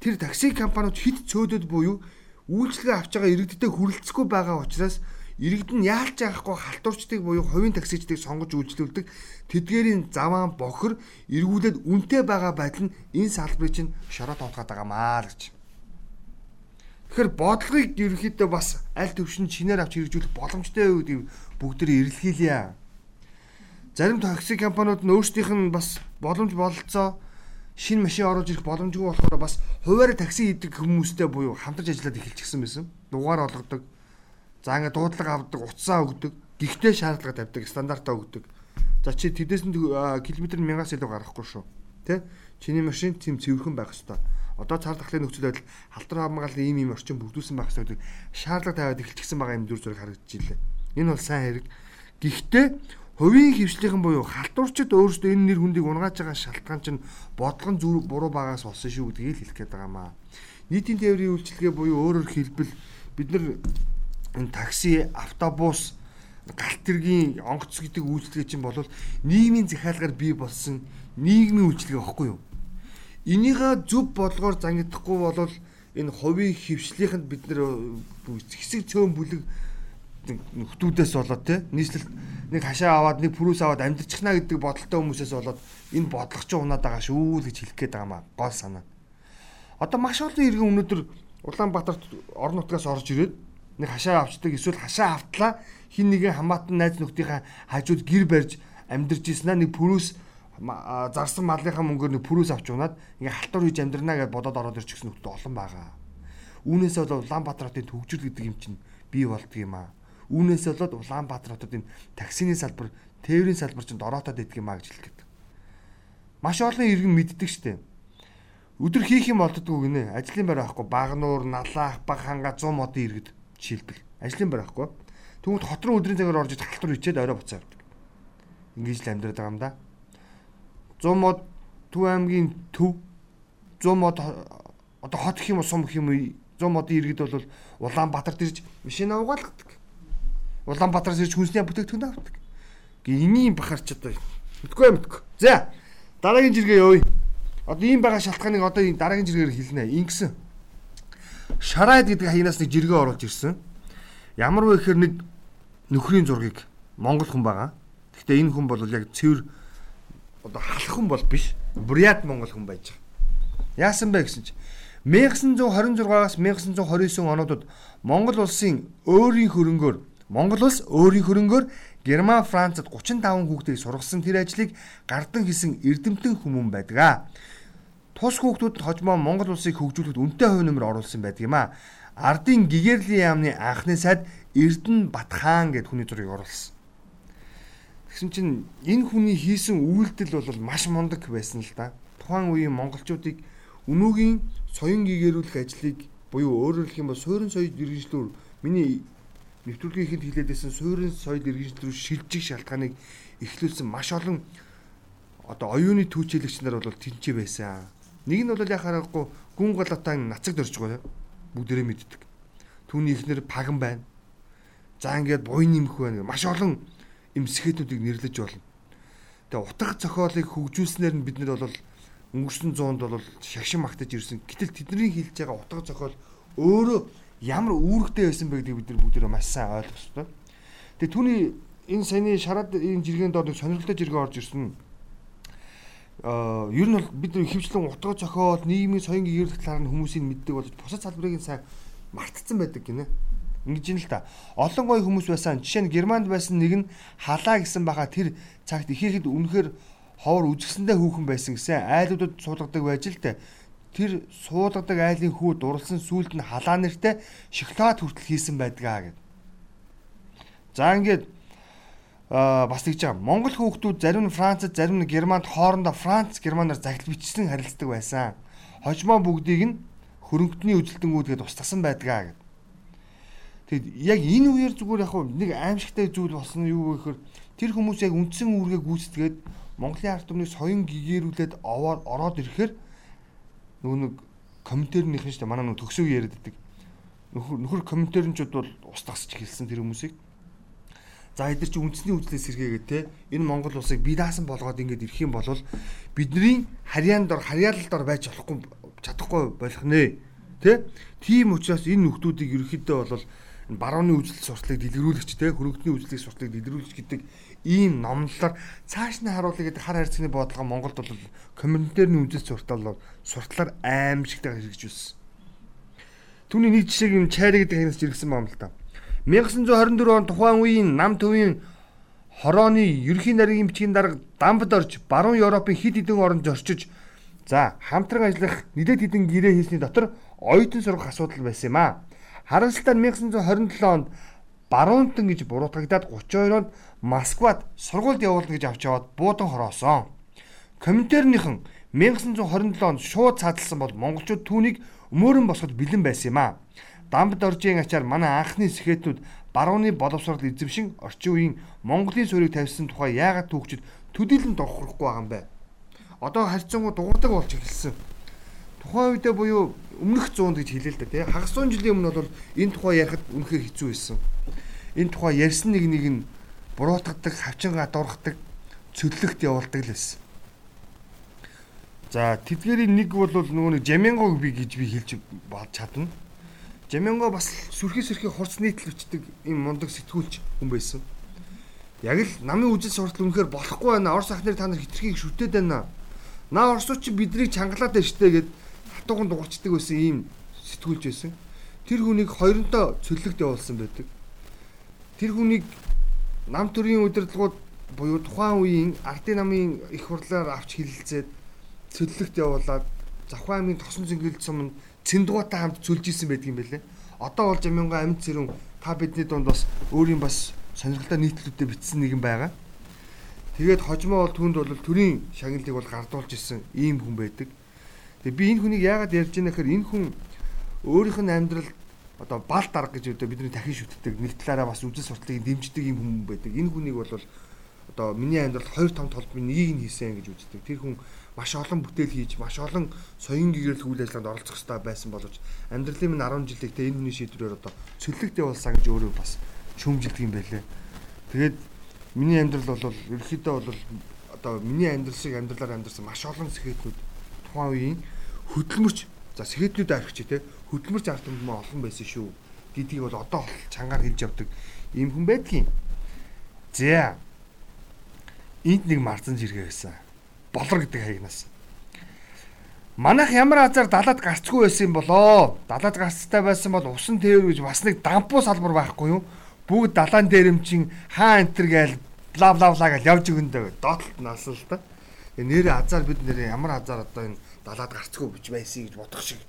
тэр такси компаниуд хэд цөөдөд буюу үйлчлэгээ авч байгаа иргэдтэй хүрэлцэхгүй байгаа учраас иргэд нь яалж яахгүй халтуурчдыг буюу хувийн таксичдыг сонгож үйлчлүүлдэг тэдгээрийн заваан бохор эргүүлээд үнэтэй байгаа байдал нь энэ салбарыг чинь шороо тоотгаад байгаамаа л гэж. Тэгэхээр бодлогыг ерөөхдөө бас аль төвшин чинээр авч хэрэгжүүлэх боломжтой юу гэдэг бүгдээ эрэлхийлье. Зарим такси компаниуд нь өөрсдийнх нь бас боломж бололцоо шинэ машин оруулж ирэх боломжгүй болохоор бас хуваарь такси хийдэг хүмүүстэй буюу хамтарч ажиллаад эхэлчихсэн байсан. Дугаар олгодог. За ингээд дуудлага авдаг, утсаа өгдөг, гихтээ шаардлага тавьдаг, стандартаа өгдөг. За чи тэдээс нь километр 1000-аас илүү гарахгүй шүү. Тэ? Чиний машин тийм цэвэрхэн байх ёстой. Одоо цар тахлын нөхцөл байдал халтар хамгааллын ийм ийм орчин бүрдүүлсэн байх ёстой гэдэг шаардлага тавиад эхэлчихсэн байгаа юм дүр зураг харагдаж илээ. Энэ бол сайн хэрэг. Гэхдээ Хувийн хөвчлийнхэн буюу халтуурчид өөрсдөө энэ нэр хүндийг унгааж байгаа шалтгаан чинь бодлогон зүрх буруу багаас болсон шүү гэдгийг хэлэх гээд байгаа маа. Нийтийн тээврийн үйлчилгээ буюу өөрөөр хэлбэл бид нар энэ такси, автобус, галт тэргийн онгоц гэдэг үйлчилгээ чинь бол нийгмийн захиалгаар бий болсон нийгмийн үйлчилгээ багхгүй юу? Энийгээ зөв бодлогоор зангидахгүй бол энэ хувийн хөвчлийнхэнд бид нар хэсэг цөөн бүлэг нөхдүүдээс болоод те нийслэл нэг хашаа аваад нэг пүрүүс аваад амьдрчихна гэдэг бодолтой хүмүүсээс болоод энэ бодлого ч унаад байгаа шүү л гэж хэлэх гээд байгаа маа гол санаа. Одоо маш олон иргэн өнөөдөр Улаанбаатарт орон нутгаас орж ирээд нэг хашаа авчдаг эсвэл хашаа автлаа хин нэгэн хамаатан найз нөхдийнхээ хажууд гэр барьж амьдарч ийснаа нэг пүрүүс зарсан малынхаа мөнгөөр нэг пүрүүс авч унаад ингээ халтур хийж амьдрнаа гэж бодоод ороод ирчихсэн нөхдөд олон байгаа. Үүнээсээ бол Улаанбаатарын төвжил гэдэг юм чинь бий болдгийм аа Үүнээс болоод Улаанбаатар хотод энэ таксины салбар, тээврийн салбар чинь дороотоод идэх юм а гэж гээд. Маш олон иргэн мэддэг штеп. Өдөр хийх юм болддгоо гинэ. Ажлын байр авахгүй, багнуур, налаах, баг ханга 100 модын иргэд жишээлбэл. Ажлын байр авахгүй. Тэгвэл хот руу өдрийн цагаар орж халтур ичээд орой буцаа явдаг. Ингэж л амьдраад байгаа юм да. 100 мод Төв аймгийн төв 100 мод одоо хот гэх юм уу сум гэх юм уу 100 модын иргэд бол Улаанбаатарт ирж машин авгаалгадаг. Улаанбаатараас ирж хүнсний бүтээгдэхүүн авдаг. Гэ энийн бахарч одоо мэдгүй мэдгүй. За дараагийн жиргээ явъя. Одоо ийм байгаа шалтгааныг одоо энэ дараагийн жиргээр хэлнэ. Ингэсэн. Шараад гэдэг хаянаас нэг жиргээ оруулж ирсэн. Ямар вэ гэхээр нэг нөхрийн зургийг Монгол хүн байгаа. Гэхдээ энэ хүн бол яг цэвэр одоо халах хүн бол биш. Бурят Монгол хүн байж байгаа. Яасан бэ гэсэн чинь 1926-аас 1929 онуудад Монгол улсын өөрийн хөрөнгөөр Монгол улс өөрийн хөрөнгөөр Герман, Францад 35 хүүхдийг сургасан тэр ажлыг гардан хийсэн эрдэмтэн хүмүүн байдаг. Тус хүүхдүүдэд хожмоо Монгол улсыг хөгжүүлэхэд үнэтэй хувь нэмэр оруулсан байдаг юм а. Ардын гигэрлийн яамны анхны сайд Эрдэнэ Батхан гэд хүний зургийг оруулсан. Тэгсэн чинь энэ хүний хийсэн үйлдэл бол маш мундаг байсан л да. Тухайн үеийн монголчуудыг өнөөгийн соён гэгэрүүлэх ажлыг буюу өөрөөр хэлэх юм бол суурин соёл иргэншлүүр миний нэвтрүүлгийн ихэнд хилээдсэн суурин соёл иргэншил рүү шилжих шалтгааныг эхлүүлсэн маш олон одоо оюуны түүчилэгч нар бол тэнцээ байсан. Нэг нь бол яхаарахгүй гүн голотаа нацагд орж байгаа. бүгдээрээ мэддэг. Түүний ихнэр паган байна. За ингээд буйн нэмэх байна. Маш олон юм сэхэтүүдийг нэрлэж болно. Тэгээ утга зохиолыг хөгжүүлснээр нь бид нар бол өнгөрсөн зуунд бол шагшин магтаж ирсэн. Гэтэл тэдний хэлж байгаа утга зохиол өөрөө ямар үүрэгтэй байсан бэ гэдгийг бид нар бүгдээ маш сайн ойлгох ёстой. Тэгээ түүний энэ саяны шараад энэ жиргэнд доор сонирхолтой жиргээ орж ирсэн. Аа ер нь бол бид хөвчлэн утга зохиол, нийгмийн соён гэрэлт талаар нь хүмүүсийг мэддэг болж бусад салбарыг сайн мартцсан байдаг гинэ. Ингэж юм л та. Олон гой хүмүүс байсан. Жишээ нь Германд байсан нэг нь халаа гэсэн баха тэр цагт их ихэд үнэхээр ховор үзэсгэндээ хүүхэн байсан гэсэн айлуудад суулгадаг байж л тэ. Тэр суулгадаг айлын хүү дурлсан сүулт нь халаа нэртэй шоколад хүртэл хийсэн байдгаа гэд. За ингээд бас тэгж байгаа. Монгол хүүхдүүд зарим нь Францад, зарим нь Германд хоорондоо Франц, Германаар загтал бичсэн харилцдаг байсан. Хожмоо бүгдийг нь хөрөнгөний үжилтэнгүүд гэдээ устгасан байдгаа гэд. Тэгэд яг энэ үеэр зүгээр яг нэг аимшигтай зүйл болсон юу гэхээр тэр хүмүүс яг үндсэн үүргээ гүйцэтгээд Монголын ард түмний соён гэгэрүүлээд ороод ирэхээр нөгөө нэг комментэрнийх нь шүү дээ манай нөгөө төгсөөг яриад байдаг. Нөхөр нөхөр комментэрнчүүд бол устгасч эхэлсэн тэр хүмүүсийг. За эдгээр чи үндэсний үзлээс сэргээгээ те энэ Монгол улсыг би даасан болгоод ингэж ирэх юм бол бидний харьяан дор харьяалал дор байж болохгүй чадахгүй болох нэ. Тэ? Тийм учраас энэ нөхдүүдийг ерөөхдөө бол барууны үзэл сурталыг дэлгэрүүлэгч те хөрөнгөний үзлийг сурталыг дэлгэрүүлэгч гэдэг ийм номлолоор цааш нь харуулъя гэдэг хар хайрцагны бодлого Монголд бол комментэрний үндэс суртал сурталаар аимшигтай хэрэгжүүлсэн. Түүний нэг жишээг юм чайр гэдэг хянаас жиргсэн байна л да. 1924 он тухайн үеийн нам төвийн хорооны ерхий нарийн бичгийн дарга дамбд орж баруун Европын хэд хэдэн оронд зорчиж за хамтран ажиллах нэлээд хэдэн гэрээ хийсний дотор оюутан сургах асуудал байсан юм а. Харамсалтай 1927 онд баруунтан гэж буруутгагдаад 32 онд Москвад сургуульд явуулна гэж авч яваад буудан хороосон. Коминтернийхэн 1927 онд шууд цаадалсан бол монголчууд түүнийг өмөрөн босгож бэлэн байсан юм а. Дамбд оржийн ачаар манай анхны сэхэтүүд барууны боловсрол эзэмшин орчин үеийн Монголын суурийг тавьсан тухай яагаад түүхчид төдийлөн догхорохгүй байгаа юм бэ? Одоо харьцангуй дуурдаг болж эхэлсэн. Тухайн үедээ буюу өмнөх 100 гэж хэлээ л да тий. Хагас 100 жилийн өмнө бол энэ тухай ярихад үнэхээр хэцүү байсан. Энэ тухай ярьсан нэг нэг нь буруутгадаг, хавчингаа дургадаг, цөллөгт явуулдаг л байсан. За тэдгэрийн нэг бол нөгөө нэг Жамингог би гэж би хэлж чадна. Жаминго бас сүрхий сүрхий хурц нийтлвчдэг юм мундаг сэтгүүлч хүн байсан. Яг л намын үжил суртал үнэхээр болохгүй байна. Орос ахнаар та нар хитрхийг шүтээд байна. Наа орсууд чи биднийг чангалаад байна штэ гэд хатууган дуурчдаг байсан ийм сэтгүүлч байсан. Тэр хүнийг хоёронтой цөллөгт явуулсан байдаг. Тэр хүнийг нам төрийн удирдлагууд буюу тухайн үеийн ардын намын их хурлаар авч хилэлцээд цөллөгт явуулаад Завхан аймгийн тосон зингэлд сум цэндгуутай хамт цөлж исэн байдаг юм байлээ. Одоо бол Жаминго амьд зэрүүн та бидний дунд бас өөрийн бас сонирхолтой нийтлүүдтэй бичсэн нэгэн байгаа. Тэгээд хожмоо бол түнд бол төрийн шагналыг бол гардуулж исэн ийм хүн байдаг. Тэгээ би энэ хүнийг яагаад ярьж байна гэхээр энэ хүн өөрийнх нь амьдрал одоо бал дарга гэж одоо бидний дахин шүтдэг нэг талаараа бас үзэл сурталыг дэмждэг юм хүн байдаг. Энэ хүнийг бол одоо миний амьдралд хоёр том толбын нэгийг нь хийсэн гэж үздэг. Тэр хүн маш олон бүтээл хийж, маш олон соён гэрэл үйл ажиллагаанд оролцох хэрэгтэй байсан боловч амьдралын минь 10 жилийн тэ энэ хүний шийдвэрээр одоо цөллөгтэй болсон гэж өөрөө бас шүүмжилдэг юм байлээ. Тэгээд миний амьдрал бол ерөөхдөө бол одоо миний амьдрал шиг амьдралаар амьдарсан маш олон сэхэтнүүд тухайн үеийн хөдөлмөрч за сэхэтнүүд архич те хөдөлмөрч ард түмэн олон байсан шүү гэдгийг бол одоо чангаар хэлж явдаг ийм хүн байдгийн. За. Энд нэг марцан жиргээ байсан. Болор гэдэг хаягнаас. Манайх ямар азар далаад гарцгүй байсан юм болоо. Далаад гарцтай байсан бол усан тээвэр гэж бас нэг дампуу салбар байхгүй юу? Бүгд далаан дээрэмчин хаа энтер гээл бла бла бла гэж явж өгөндөө доотлолт наасан л та. Нэрээ азар бид нэрээ ямар азар одоо энэ далаад гарцгүй бич байсан гэж бодох шиг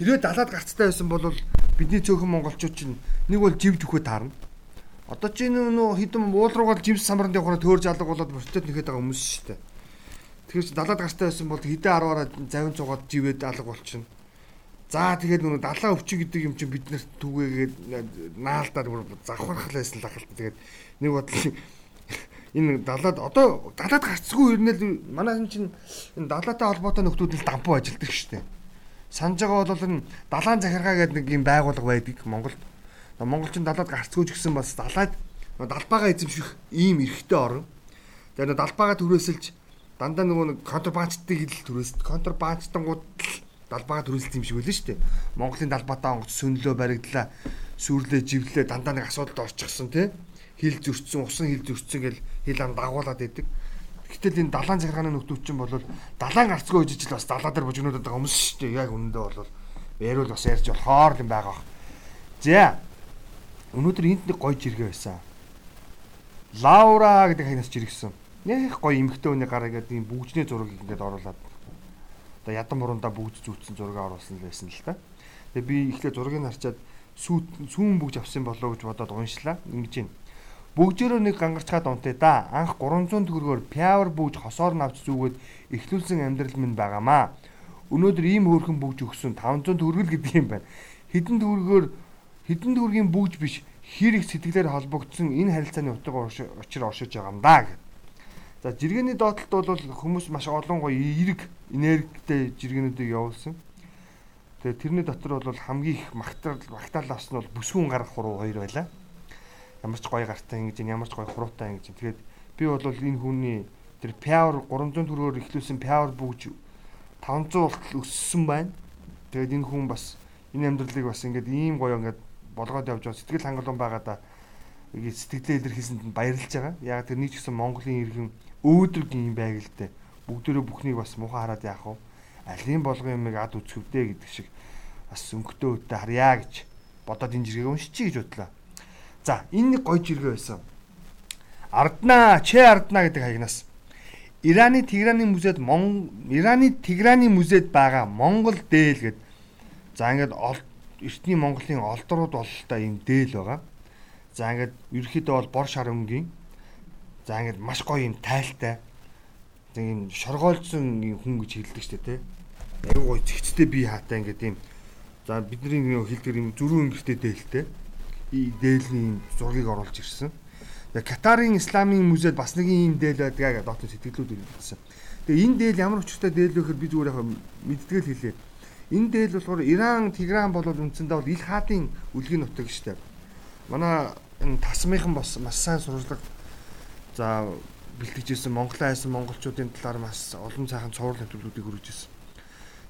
Хэрвээ далаад гарцтай байсан бол бидний цөөхөн монголчууд чинь нэг бол живж өгөхөд таарна. Одоо чи нөө хідэн уул руугаа живс самранд явахаар төөр жалга болоод бортод нэхэд байгаа хүмүүс шүү дээ. Тэгэхээр чи далаад гарцтай байсан бол хідэн 10-аараа завин цугаад живэд алга болчихно. За тэгээд нөө далаа өвчи гэдэг юм чинь бид нарт түгээгээд наалдаад завхархал байсан л ахал. Тэгээд нэг бодол энэ далаад одоо далаад гарцгүй ирнэл манай энэ чинь энэ далаатай холбоотой нөхдүүд л дампуу ажилдаг шүү дээ Санаж байгаа бол энэ далаан захиргаа гэдэг нэг юм байгууллага байдаг Монголд. Монголчин далаад гарцгүйж гисэн бас далаад далбаага эзэмших ийм эрхтэй орон. Тэгээ далбаага түрээсэлж дандаа нөгөө нэг контрабандтай хил түрээсэлт контрабандтангууд далбаага түрээсэлт юм шиг байлаа шүү дээ. Монголын далбаатаа онгоц сөнлөө баригдлаа. Сүрлээ живлээ дандаа нэг асуудалд орчихсон тий. Хил зөрчсөн, усан хил зөрчсөн гэл хил ам дагуулад идэг. Гэтэл энэ далайн захиргааны нөхдөвчин бол далайн гарцгүй үжиж л бас далаа дээр бужигнуудад хүмүүс шүү дээ. Яг үнэндээ бол ярил бас ярьж болохоор юм байгаа. За. Өнөөдөр энд нэг гоё жиргээ байсан. Лаура гэдэг ханаас жиргсэн Нэх гоё эмхтэй хүний гараа гэдэг ийм бүгжний зураг ингээд оруулаад одоо ядан муруундаа бүгд зүүцсэн зураг оруулсан л байсан л та. Тэгээ би ихлэ зургийг харчаад сүүн бүгж авсан болоо гэж бодоод уншлаа. Ингэж юм. Бүгжээрөө нэг гангарчгаад унтээ да. Анх 300 төгрөгөөр пиавер бүгж хосоор навч зүгээд эхлүүлсэн амьдрал минь байгаамаа. Өнөөдөр ийм хөөрхөн бүгж өгсөн 500 төгрөг л гэдэг юм байна. Хідэн төгрөгөөр хідэн төгрөгийн бүгж биш хэрэг сэтгэлээр холбогдсон энэ харилцааны утга учир оршиж байгаа юм да гэх. За жиргэний доотлолт бол хүмүүс маш олон гоё эерэг энергитэй жиргэнүүдийг явуулсан. Тэгээ тэрний дотор бол хамгийн их магтаал магтаал авсан бол бүсгүн гарах хуруу хоёр байлаа. Ямар ч гоё гартай ингэж ямар ч гоё хуруутай ингэж. Тэгээд би бол энэ хүний тэр power 300 төгрөгөөр ихлүүлсэн power бүгж 500 болтол өссөн байна. Тэгээд энэ хүн бас энэ амьдралыг бас ингээд ийм гоё ингээд болгоод явж байгаа сэтгэл хангалуун байгаа да сэтгэлээ илэрхийлсэнд баярлж байгаа. Яг тэр нэг ч гэсэн Монголын иргэн өөдрөг юм байг л дээ. Бүгдөө бүхнийг бас муухай хараад яах вэ? Алин болгон юмыг ад үзэвдээ гэдэг шиг бас өнгөтөө өтө харьяа гэж бодоод энэ жиргээ уншчихъя гэж бодлоо. За энэ нэг гоё жиргээ байсан. Арднаа, Че Арднаа гэдэг хаягнаас Ираны Тиграны музейд Мон Ираны Тиграны музейд байгаа Монгол дээл гэд за ингээд эртний Монголын олдрууд бололтой юм дээл байгаа. За ингээд ерөөхдөө бол бор шар өнгийн За ингээд маш гоё юм тайлтай. Тэг юм шоргоолцсон хүн гэж хэлдэг шүү дээ, тэ. Аюу гоё зэгцтэй би хаатай ингээд юм. За бидний хэлдэг юм зөрүү өнгөртэй дээлтэй. Дээлийн зургийг оруулж ирсэн. Тэгээ Катарын Исламын музейд бас нэг юм дээл байдаг гэдэг дотор сэтгэлүүд ирсэн. Тэгээ энэ дээл ямар учиртай дээл вэ гэхээр би зүгээр яг мэдтгэл хэлээ. Энэ дээл болохоор Иран, Тигран болол үндсэндээ бол ил хаадын үлгийн нутаг дээ. Манай энэ тасмынхан бас маш сайн сурвалжлага За бэлтгэжсэн Монголын айсан монголчуудын талаар маш олон цаахан цуврал нэвтрүүлгүүдийг хүргэж ирсэн.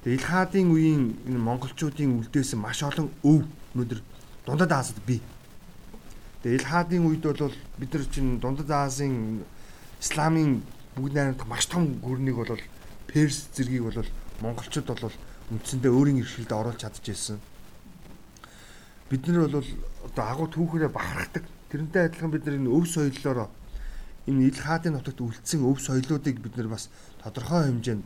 Тэгээ ил хаадын үеийн энэ монголчуудын үлдээсэн маш олон өв өнөөдөр дундад Азад бий. Тэгээ ил хаадын үед бол бид нар чинь дундад Азийн исламын бүгд найрамдах маш том гүрнийг бол Перс зэргийг бол монголчууд бол үндсэндээ өөрийн иршилд оруулж чадчихжээ. Бид нар бол одоо агуу түүхээрээ бахархдаг. Тэрнтэй адилхан бид нар энэ өв соёллороо энэ ил хаадын нутагт үлдсэн өв соёлоодыг бид нар бас тодорхой хэмжээнд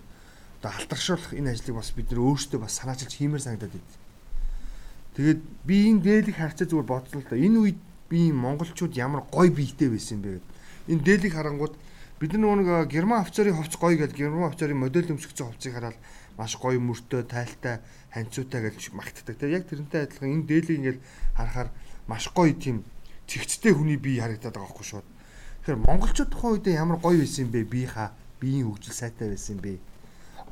одоо халтаршуулах энэ ажлыг бас бид нар өөрсдөө бас санаачилж хиймээр санагдаад байд. Тэгээд би энэ дээлийг харцаа зүгээр бодсон л да. Энэ үед би монголчууд ямар гой биетэй байсан бэ гэдэг. Энэ дээлийг харангууд бид нар нэг герман офицерын хувцс гоё гэдэг герман офицерын модель өмсгцэн хувцсыг хараад маш гоё мөртөө тайлтай ханцуутай гэж магтдаг. Тэгээд яг тэрнтэй адилхан энэ дээлийг ингээл харахаар маш гоё тийм цэгцтэй хүний бие харагдаад байгаа байхгүй шүү. Тэгэхээр монголчууд тухайн үед ямар гоё байсан бэ? Би хаа биеийн хөгжил сайтай байсан бэ?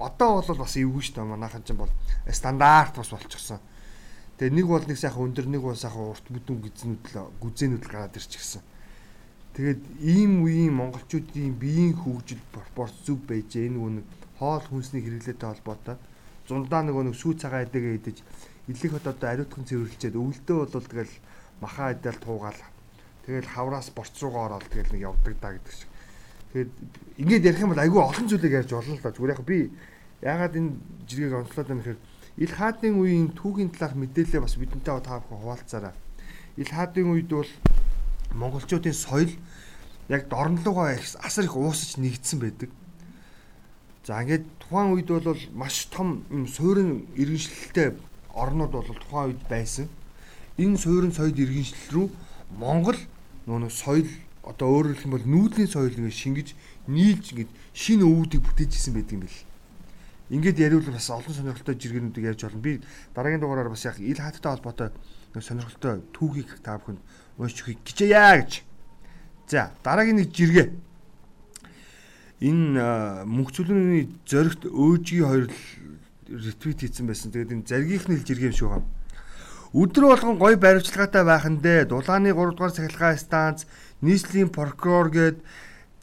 Одоо бол бас эвгүй шүү дээ. Манайхан ч бол стандарт бас болчихсон. Тэгээ нэг бол нэг сайхан өндөр нэг бол сайхан урт бүдүүн гизнүүд л гүзээнүүд л гараад ирчихсэн. Тэгээд ийм үеийн монголчуудын биеийн хөгжил пропорц зүг байжээ. Энэ нэг хоол хүнсний хэрэглээтэй холбоотой. Зундаа нөгөө нэг сүү цагаан эдэгээ идэж илэх хотод ариутхан цэвэрлжээд өвөлдөө бол тэгэл махаа идэл туугаал Тэгэл хавраас борц руугаа ороод тэгэл нэг явдаг да гэдэг шиг. Тэгээд ингээд ярих юм бол айгүй олон зүйлийг ярьж олно л да. Зүгээр яг би ягаад энэ жиргэг онцлоод байна гэхээр ил хаадын үеийн түүхийн талаарх мэдээлэл бас бидэнтэй та бүхэн хуваалцаарай. Ил хаадын үед бол монголчуудын соёл яг дорнолгоо асар их уусаж нэгдсэн байдаг. За ингээд тухайн үед бол маш том суурин иргэншилтэй орнууд бол тухайн үед байсан. Энэ суурин соёл иргэншил рүү Монгол нөгөө соёл одоо өөрөөр хэлэх юм бол нүүдлийн соёл ингэ шингэж нийлж ингэ шинэ өвүүдийг бүтээж исэн байдаг юм бэл. Ингээд яриул бас олон сонирхолтой жиргэнүүдийг ярьж болно. Би дараагийн дугаараар бас яг ил хааттай холбоотой сонирхолтой түүхийг та бүхэнд уншиж өгье гэжээя гэж. За дараагийн нэг жиргээ. Энэ мөнх цөлөөний зоригт өөжгийн хоёр ретвит хийсэн байсан. Тэгээд энэ заргийнх нь хэлж иргэм шүү хаа. Өдөр болгон гой баримтлагаатай байхандээ дулааны 3 дугаар цахилгаан станц, нийслэлийн прокурор гээд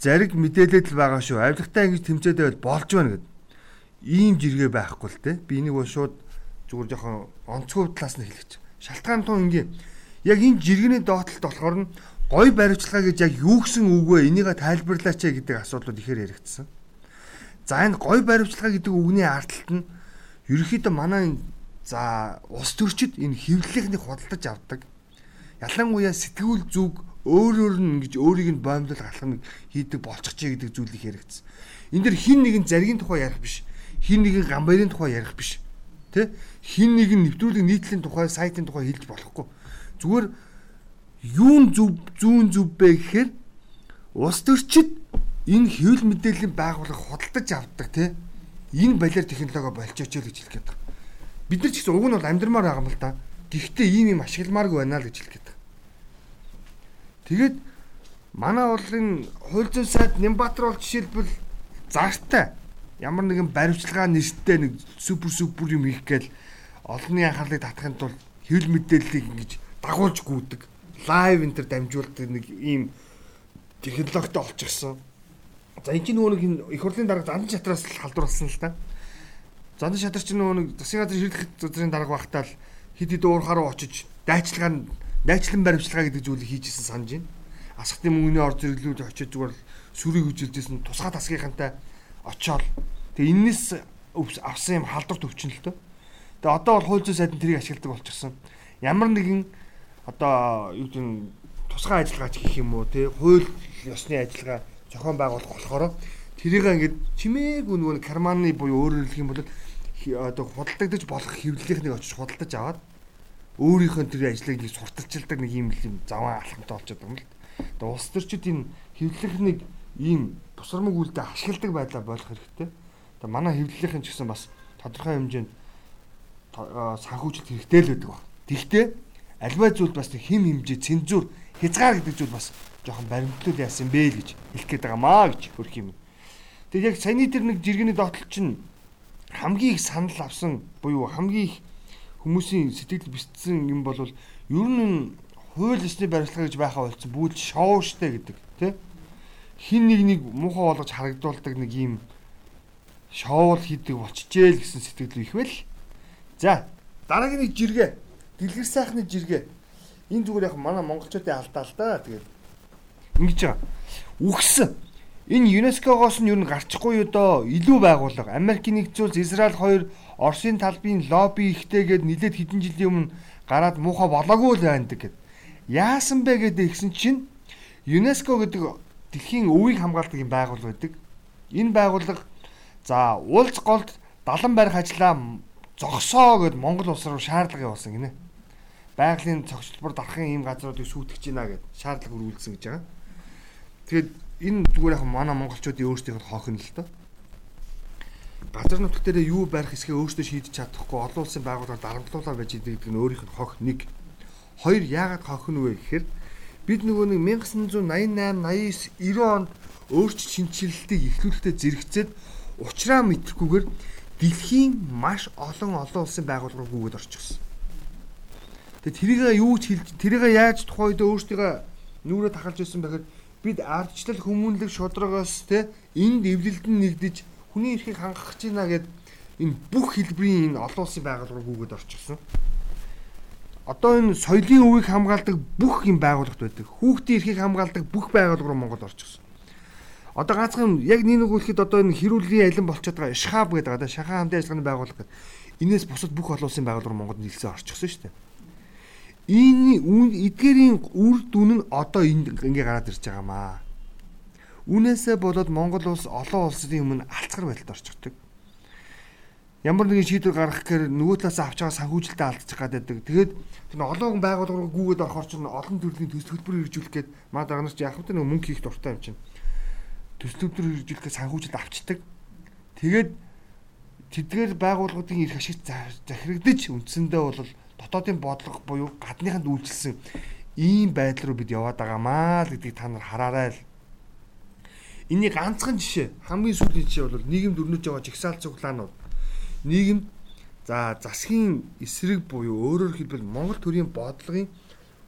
зариг мэдээлэл байгаа шүү. Авилгатай ингэж тэмцээд байвал болж байна гэд. Ийм жиргээ байхгүй л те. Би энийг бол шууд зүгээр жоохон онцгой талаас нь хэлчих. Шалтгаан тун ингийн яг энэ жиргэний доотлолт болохоор нь гой баримтлагаа гэж яг юу гэсэн үг вэ? Энийг тайлбарлаач гэдэг асуудлууд ихээр яригдсан. За энэ гой баримтлага гэдэг үгний ардлт нь ерөөхдөө манай за ус төрчид энэ хэвлэлийнхнийг худалдаж авдаг. Ялангуяа сэтгүүл зүг өөрөөр нь ингэж өөрийг нь боомлол алхам хийдэг болчихжээ гэдэг зүйл их яригдсан. Энд дэр хин нэгэн заргийн тухай ярих биш. Хин нэгэн гамбарын тухай ярих биш. Тэ? Хин нэгэн нэвтрүүлэг нийтлийн тухай, сайтын тухай хэлж болохгүй. Зүгээр юун зүв зүүн зүв бэ гэхээр ус төрчид энэ хэвлэл мэдээллийн байгууллага худалдаж авдаг тий энэ балиар технологи болчихооч л гэж хэлэх гээд байна. Бид нар ч гэсэн уг нь бол амьдрмаар байгаа юм л да. Гэхдээ ийм юм ашигламааргүй байна л гэж хэлэх гээд. Тэгээд манай энэ хууль зүйн сайд Нямбатар бол жишээлбэл зааштай ямар нэгэн баримтлагаа нэртэй нэг супер супер юм хийх гээл олонний анхаарлыг татахын тулд хэвлэл мэдээллийг ингэж дагуулж гүйдэг лайв энэ төр дамжуулдаг нэг ийм технологитой олчихсон За энэ чинь нөгөө нэг их хурлын дарга зандан шатраас халдварлсан л та. Зандан шатар чинь нөгөө нэг засгийн газрын шийдэх газрын дарга багтаал хид хид уурхаа руу очиж дайчилгаа дайчлан баримтчилгаа гэдэг зүйлийг хийжсэн санаж байна. Асхтын мөнгөний ор зэрэглүүд очиж зүгээр сүрийг үжилжсэн тусгай тасгийнхантай очоод тэгээ энэс авсан юм халдварт өвчин л тоо. Тэгээ одоо бол хууль зүйн сайдын тэрийг ашигладаг болчихсон. Ямар нэгэн одоо юу гэдэг тусгай ажиллагаач гэх юм уу тий хууль ёсны ажиллагаа зохион байгуулах болохоор тэрийг ингээд чимээгүй нөгөө карманы буюу өөрөөр хэлэх юм бол одоо худалдагдаж болох хэвлэлийнхнийг очиж худалдаж аваад өөрийнхөө тэр ажлыг нэг сурталчилдаг нэг юм юм заван алхамтай болчиход байгаа юм л. Тэгээ улс төрчид энэ хэвлэлхнийг ийм тусармаг үйлдэл ашигладаг байдлаа болох хэрэгтэй. Тэгээ манай хэвлэлийн ч гэсэн бас тодорхой хэмжээнд санхүүжилт хэрэгтэй л байдаг ба. Тэгвэл альва зүйл бас хэм хэмжээ цензур хязгаар гэдэг зүйл бас жоохон баримтлал яасан бэ л гэж хэлэх гээд байгаамаа гэж хөрх юм. Тэгээд яг саяны тэр нэг жиргэний доотлол чинь хамгийн их санал авсан буюу хамгийн их хүмүүсийн сэтгэл бэлтсэн юм бол ер нь хууль ёсны баримтлага гэж байхаа болцсон бүгд шоу штэ гэдэг тий хин нэг нэг муухай болгож харагдуулдаг нэг юм шоул хийдэг болчихжээ л гэсэн сэтгэл их байл. За дараагийн нэг жиргээ дэлгэр сайхны жиргээ энэ зүгээр яг манай монголчуудын алдаа л да тэгээд Ингэж байгаа. Үхсэн. Энэ ЮНЕСКО-гоос нь юу н гарчихгүй юу доо илүү байгууллага Америкийн нэгдсэн улс Израиль хоёр Оросын талбын лобби ихтэйгээд нилээд хэдэн жилийн өмнө гараад муухай болоогүй л байндаг гэд. Яасан бэ гэдэг ихсэн чинь ЮНЕСКО гэдэг дэлхийн өвийг хамгаалдаг юм байгууллага байдаг. Энэ байгууллага за улс голд далан барих ажлаа зогсоо гэд Монгол улс руу шаардлага явуулсан гинэ. Байгалийн цогцлбор дарахын ийм газруудыг сүйтгэж гинэ гэд шаардлага өргүүлсэн гэж байгаа. Тэгээд энэ зүгээр яг манай монголчуудын өөрсдийнх нь хохин л доо. Газар нутг дээр юу барих хэсгээ өөрсдөө шийдэж чадахгүй олон улсын байгууллагаар дарамтлуулаад байж идэг гэдэг нь өөрийнх нь хох нэг. Хоёр яагаад хохин вэ гэхээр бид нөгөө нэг 1988 89 90 онд өөрчлөлт шинжилэлтийг эхлүүлэлтэд зэрэгцээд ухраа мэдрэхгүйгээр дэлхийн маш олон олон улсын байгууллагууд гүгээд орчихсон. Тэгээ тэрийг юу ч хэлж тэрийг яаж тухайн үед өөрсдөө нүрээ тахалж ирсэн бэхээр бид ардчлал хүмүүнлэг шударгаас те энд эвлэлдэн нэгдэж хүний эрхийг хангах гэж байна гэд энэ бүх хэлбэрийн энэ олон улсын байгууллагыг гүгээд орчихсон. Одоо энэ соёлын өвийг хамгаалдаг бүх юм байгууллагт байдаг. Хүүхдийн эрхийг хамгаалдаг бүх байгууллага руу Монгол орчихсон. Одоо ганцхан яг нэг үгэхэд одоо энэ хэрүүлийн алин болчиход байгаа шхаб гэдэг одоо шахаа хамтын ажиллагааны байгууллага гэдэг. Инээс бусад бүх олон улсын байгууллага Монголд нийлсэн орчихсон шүү дээ. Энэ эдгээрийн үр дүн нь одоо энд ингээ гараад ирж байгаамаа. Үүнээсээ болоод Монгол улс олон улсын өмнө алцгар байдалд орчихдог. Ямар нэгэн шийдвэр гаргах гэхээр нөгөө талаас авч байгаа санхүүжилтээ алдчих гаддаг. Тэгээд тэр олон байгууллага руу гүгээд орохоор ч олон төрлийн төсөл хөтөлбөр хэрэгжүүлэх гээд маа даганаас яг хөтэ нөгөө мөнгө хийх дуртай юм чинь. Төсөл хөтөлбөр хэрэгжүүлэхэд санхүүжилт авчдаг. Тэгээд тэдгээр байгууллагуудын эрх ашигт захирагдаж үндсэндээ бол дотоодын бодлого буюу гадныханд үйлчилсэн ийм байдал руу бид яваад байгаамаа л гэдгийг та нар хараарай л. Эний ганцхан жишээ хамгийн сүүлийн жишээ бол нийгэмд өрнөж байгаа жигсаал цуглаанууд. Нийгэмд За засгийн эсрэг буюу өөрөөр хэлбэл Монгол төрийн бодлогын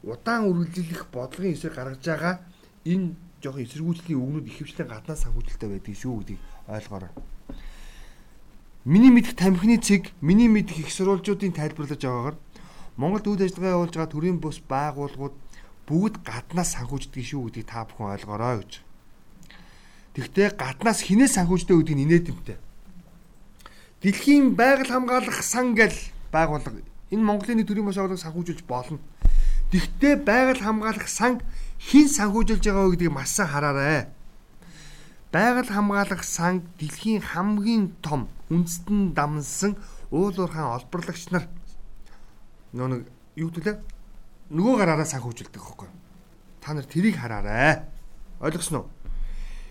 удаан үргэлжлэх бодлогын эсрэг гаргаж байгаа энэ жоохон эсэргүүцлийн өгнүүд ихэвчлэн гаднаа санхүүжилттэй байдаг шүү гэдгийг ойлгоорой. Миний мэдих тамхины цэг, миний мэдих их сурвалжуудын тайлбарлаж байгаагаар Монголд үйл ажиллагаа явуулж байгаа төрийн бус байгууллагууд бүгд гаднаас санхүүждэг шүү гэдгийг та бүхэн ойлгоорой гэж. Тэгвэл гаднаас хинээс санхүүждэг гэдгийг инээдэмтэй. Дэлхийн байгаль хамгаалах сан гэл байгууллага энэ Монголын төрийн бус байгууллагыг санхүүжүүлж болно. Тэгвэл байгаль хамгаалах сан хин санхүүжилж байгаа гэдгийг маш сайн хараарай. Байгаль хамгаалах сан дэлхийн хамгийн том үндэстэн дамнсан уул уурхайн олборлагч нар нэг юу гэдээ нөгөө гараараа санхүүжилдэг хөхгүй. Та нар тэрийг хараарай. Ойлгосноо?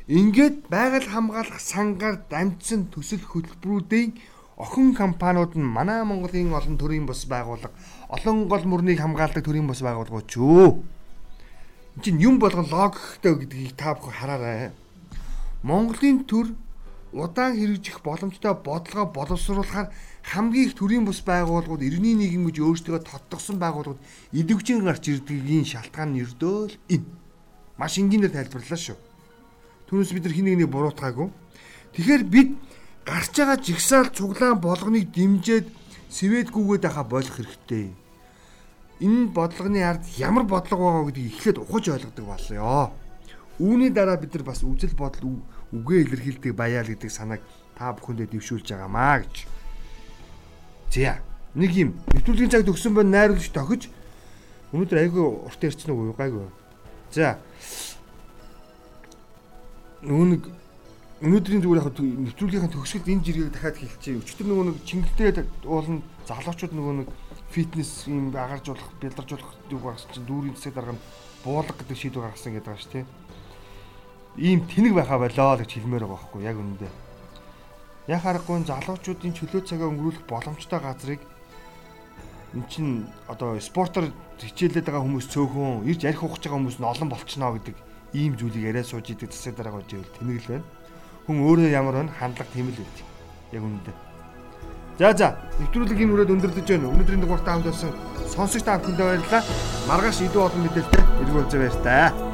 Ингээд байгаль хамгаалах сангаар дамжсан төсөл хөтөлбөрүүдийн охин компаниуд нь манай Монголын олон төрлийн бус байгууллага, олон гол мөрнийг хамгаалдаг төрлийн бус байгууллагууд ч өө. Энд чинь юм болгон логиктэй гэдгийг та бүхэн хараарай. Монголын төр удаан хэрэгжих боломжтой бодлогоо боловсруулахаар хамгийн их төрийн бус байгууллагууд иргэний нийгэм гэж өөрсдөө тодтогсон байгууллагууд идэвхжин гарч ирдгийн шалтгаан нь ердөө л энэ. Маш энгийнээр тайлбарлаа шүү. Түүнээс бид нар хин нэгнийг буруутгаагүй. Тэгэхээр бид гарч байгаа жигсаал цуглаан болгоныг дэмжиж сэвэдгүүгээд байхаа болох хэрэгтэй. Энэ бодлогын ард ямар бодлого байгаа гэдгийг эхлээд ухаж ойлгодог боллоо. Үүний дараа бид нар бас үжил бодол үгээ илэрхийлдэг баяа л гэдэг санааг та бүхэндээ дэвшүүлж байгаамаа гэж. За нэг юм нэвтрүүлгийн цаг төгсөн байна найруулагч тохиж өнөөдөр айгүй урт ярьсан уу гайгүй. За нэг өнөөдрийн зүгээр яг нэвтрүүлгийнхаа төгсгөлд энэ жиргэг дахиад хэлчихье. Өчтөр нөгөө нэг чингэлтэй уулын залуучууд нөгөө нэг фитнес юм агаржуулах, бэлдаржуулах юу гаргасан чинь дүүрийн засаг дарга нь буулга гэдэг шийдвэр гаргасан гэдэг байгаа шүү дээ. Ийм тэнэг байхаа болоо гэж хэлмээр байгаа байхгүй яг үнэндээ. Яг харахгүй залуучуудын чөлөө цагаа өнгөрүүлэх боломжтой газрыг эн чин одоо спортоор хичээлээд байгаа хүмүүс цөөхөн ирж ярих ухаж байгаа хүмүүс нь олон болчихноо гэдэг ийм зүйлийг яриа сууж идэг засаг дарга байж байвал тэнэг л байна. Хүн өөрөө ямар байна хандлага тийм л байт. Яг үнэндээ. За за нэвтрүүлэг энэ үрээд өндөрлөж байна. Өнөөдрийн дугаартаа хамт байсан сонсогч та бүхэндээ баярлалаа. Маргааш идүү олон мэдээлэлтэй эргүүлж байна та.